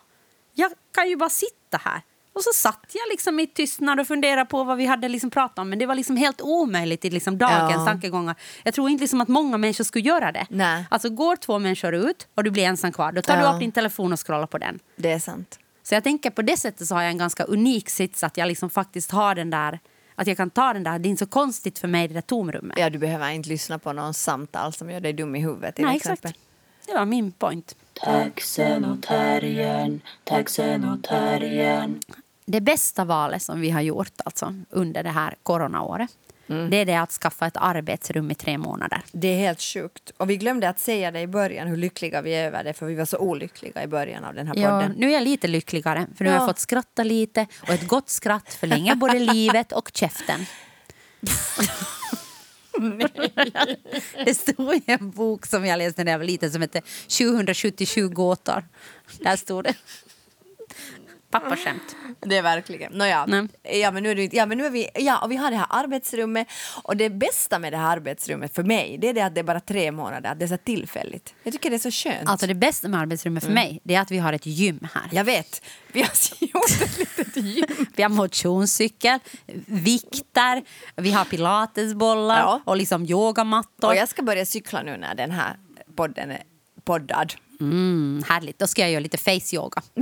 jag kan ju bara sitta här. Och så satt jag liksom i tystnad och funderade på vad vi hade liksom pratat om. Men det var liksom helt omöjligt i liksom dagens Ja. tankegångar. Jag tror inte liksom att många människor skulle göra det. Nej. Alltså går två människor ut och du blir ensam kvar, då tar Ja. du upp din telefon och scrollar på den. Det är sant. Så jag tänker på det sättet så har jag en ganska unik sits att jag liksom faktiskt har den där, att jag kan ta den där, det är inte så konstigt för mig det där tomrummet. Ja, du behöver inte lyssna på någon samtal som gör dig dum i huvudet till Nej, exempel. exakt. Det var min point. Taxen och terriern, taxen och terriern. Det bästa valet som vi har gjort alltså, under det här coronaåret Mm. det är det att skaffa ett arbetsrum i tre månader. Det är helt sjukt. Och vi glömde att säga det i början hur lyckliga vi är över det för vi var så olyckliga i början av den här Ja, podden. nu är jag lite lyckligare, för nu har Ja. jag fått skratta lite och ett gott skratt förlänger både livet och käften. Det stod i en bok som jag läste när jag var liten som hette 777 gåtor. Där stod det. Pappaskämt. Det är verkligen. Nåja, ja, men nu är det, ja, men nu är vi, ja, och vi har det här arbetsrummet. Och det bästa med det här arbetsrummet för mig det är det att det är bara tre månader, att det är så tillfälligt. Jag tycker det är så skönt. Alltså det bästa med arbetsrummet för mig det är att vi har ett gym här. Jag vet, vi har gjort ett litet gym. Vi har motionscykel, vikter, vi har pilatesbollar Ja. och liksom yogamattor. Och jag ska börja cykla nu när den här podden är poddad. Mm, härligt, då ska jag göra lite face yoga.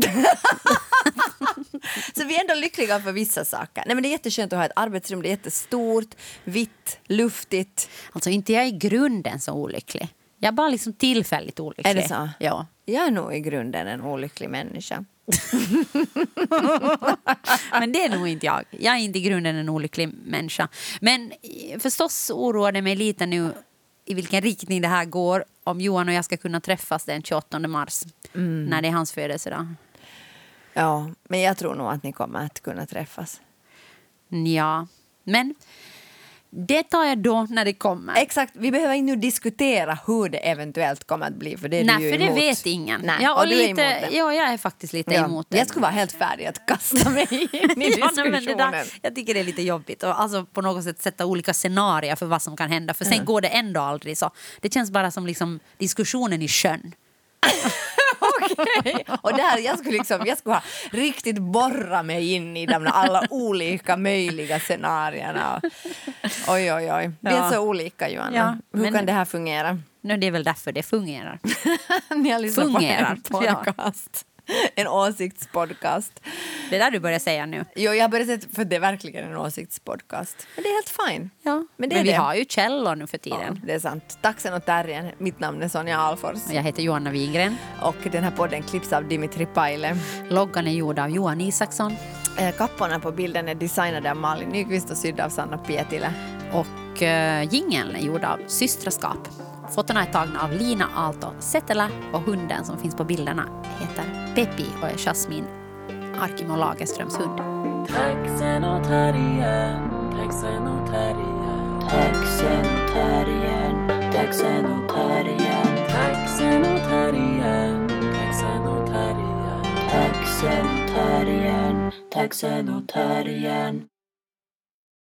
Så vi är ändå lyckliga för vissa saker. Nej, men det är jätteskönt att ha ett arbetsrum, det är jättestort, vitt, luftigt. Alltså inte jag i grunden så olycklig. Jag är bara liksom tillfälligt olycklig. Är det så? Ja. Jag är nog i grunden en olycklig människa. Men det är nog inte jag. Jag är inte i grunden en olycklig människa. Men eh, förstås oroar det mig lite nu i vilken riktning det här går om Johan och jag ska kunna träffas den 28 mars när det är hans födelsedag. Ja, men jag tror nog att ni kommer att kunna träffas. Ja, men det tar jag då när det kommer. Exakt, vi behöver inte nu diskutera hur det eventuellt kommer att bli, för det är du Nej, ju för det emot. vet ingen. Nej, ja, och och du är lite, det. Ja, jag är faktiskt lite Ja, emot det. Jag skulle vara helt färdig att kasta mig in i Ja, det diskussionen. där, jag tycker det är lite jobbigt. Och alltså på något sätt sätta olika scenarier för vad som kan hända. För sen går det ändå aldrig så. Det känns bara som liksom diskussionen i sjön. Och där, jag skulle liksom, jag skulle ha riktigt borra mig in i de alla olika möjliga scenarierna. Oj, oj, oj. Vi är Ja. så olika, Johanna. Ja, Hur men- kan det här fungera? Nu, det är väl därför det fungerar. Ni har lyssnat Fungerar, på en podcast. En åsiktspodcast. Det är där du börjar säga nu. Jo, jag har börjat säga för det är verkligen en åsiktspodcast. Men det är helt fine. Ja. Men Men, det är vi det. har ju källor nu för Ja, tiden. det är sant. Taxen och terriern. Mitt namn är Sonja Alfors. Och Jag heter Johanna Wingren. Och den här podden klipps av Dimitri Paile. Loggan är gjord av Johan Isaksson. Eh, Kapporna på bilden är designade av Malin Nyqvist och sydda av Sanna Pietila. Och uh, jingeln är gjord av Systraskap. Fotona är tagna av Lina Aalto Setälä och hunden som finns på bilderna heter Peppi och är Jasmin Arkimo Lagerströms hund. Taxen och terriern, taxen och terriern, taxen och terriern, taxen och terriern, taxen och terriern, taxen och terriern, taxen och terriern, taxen och terriern.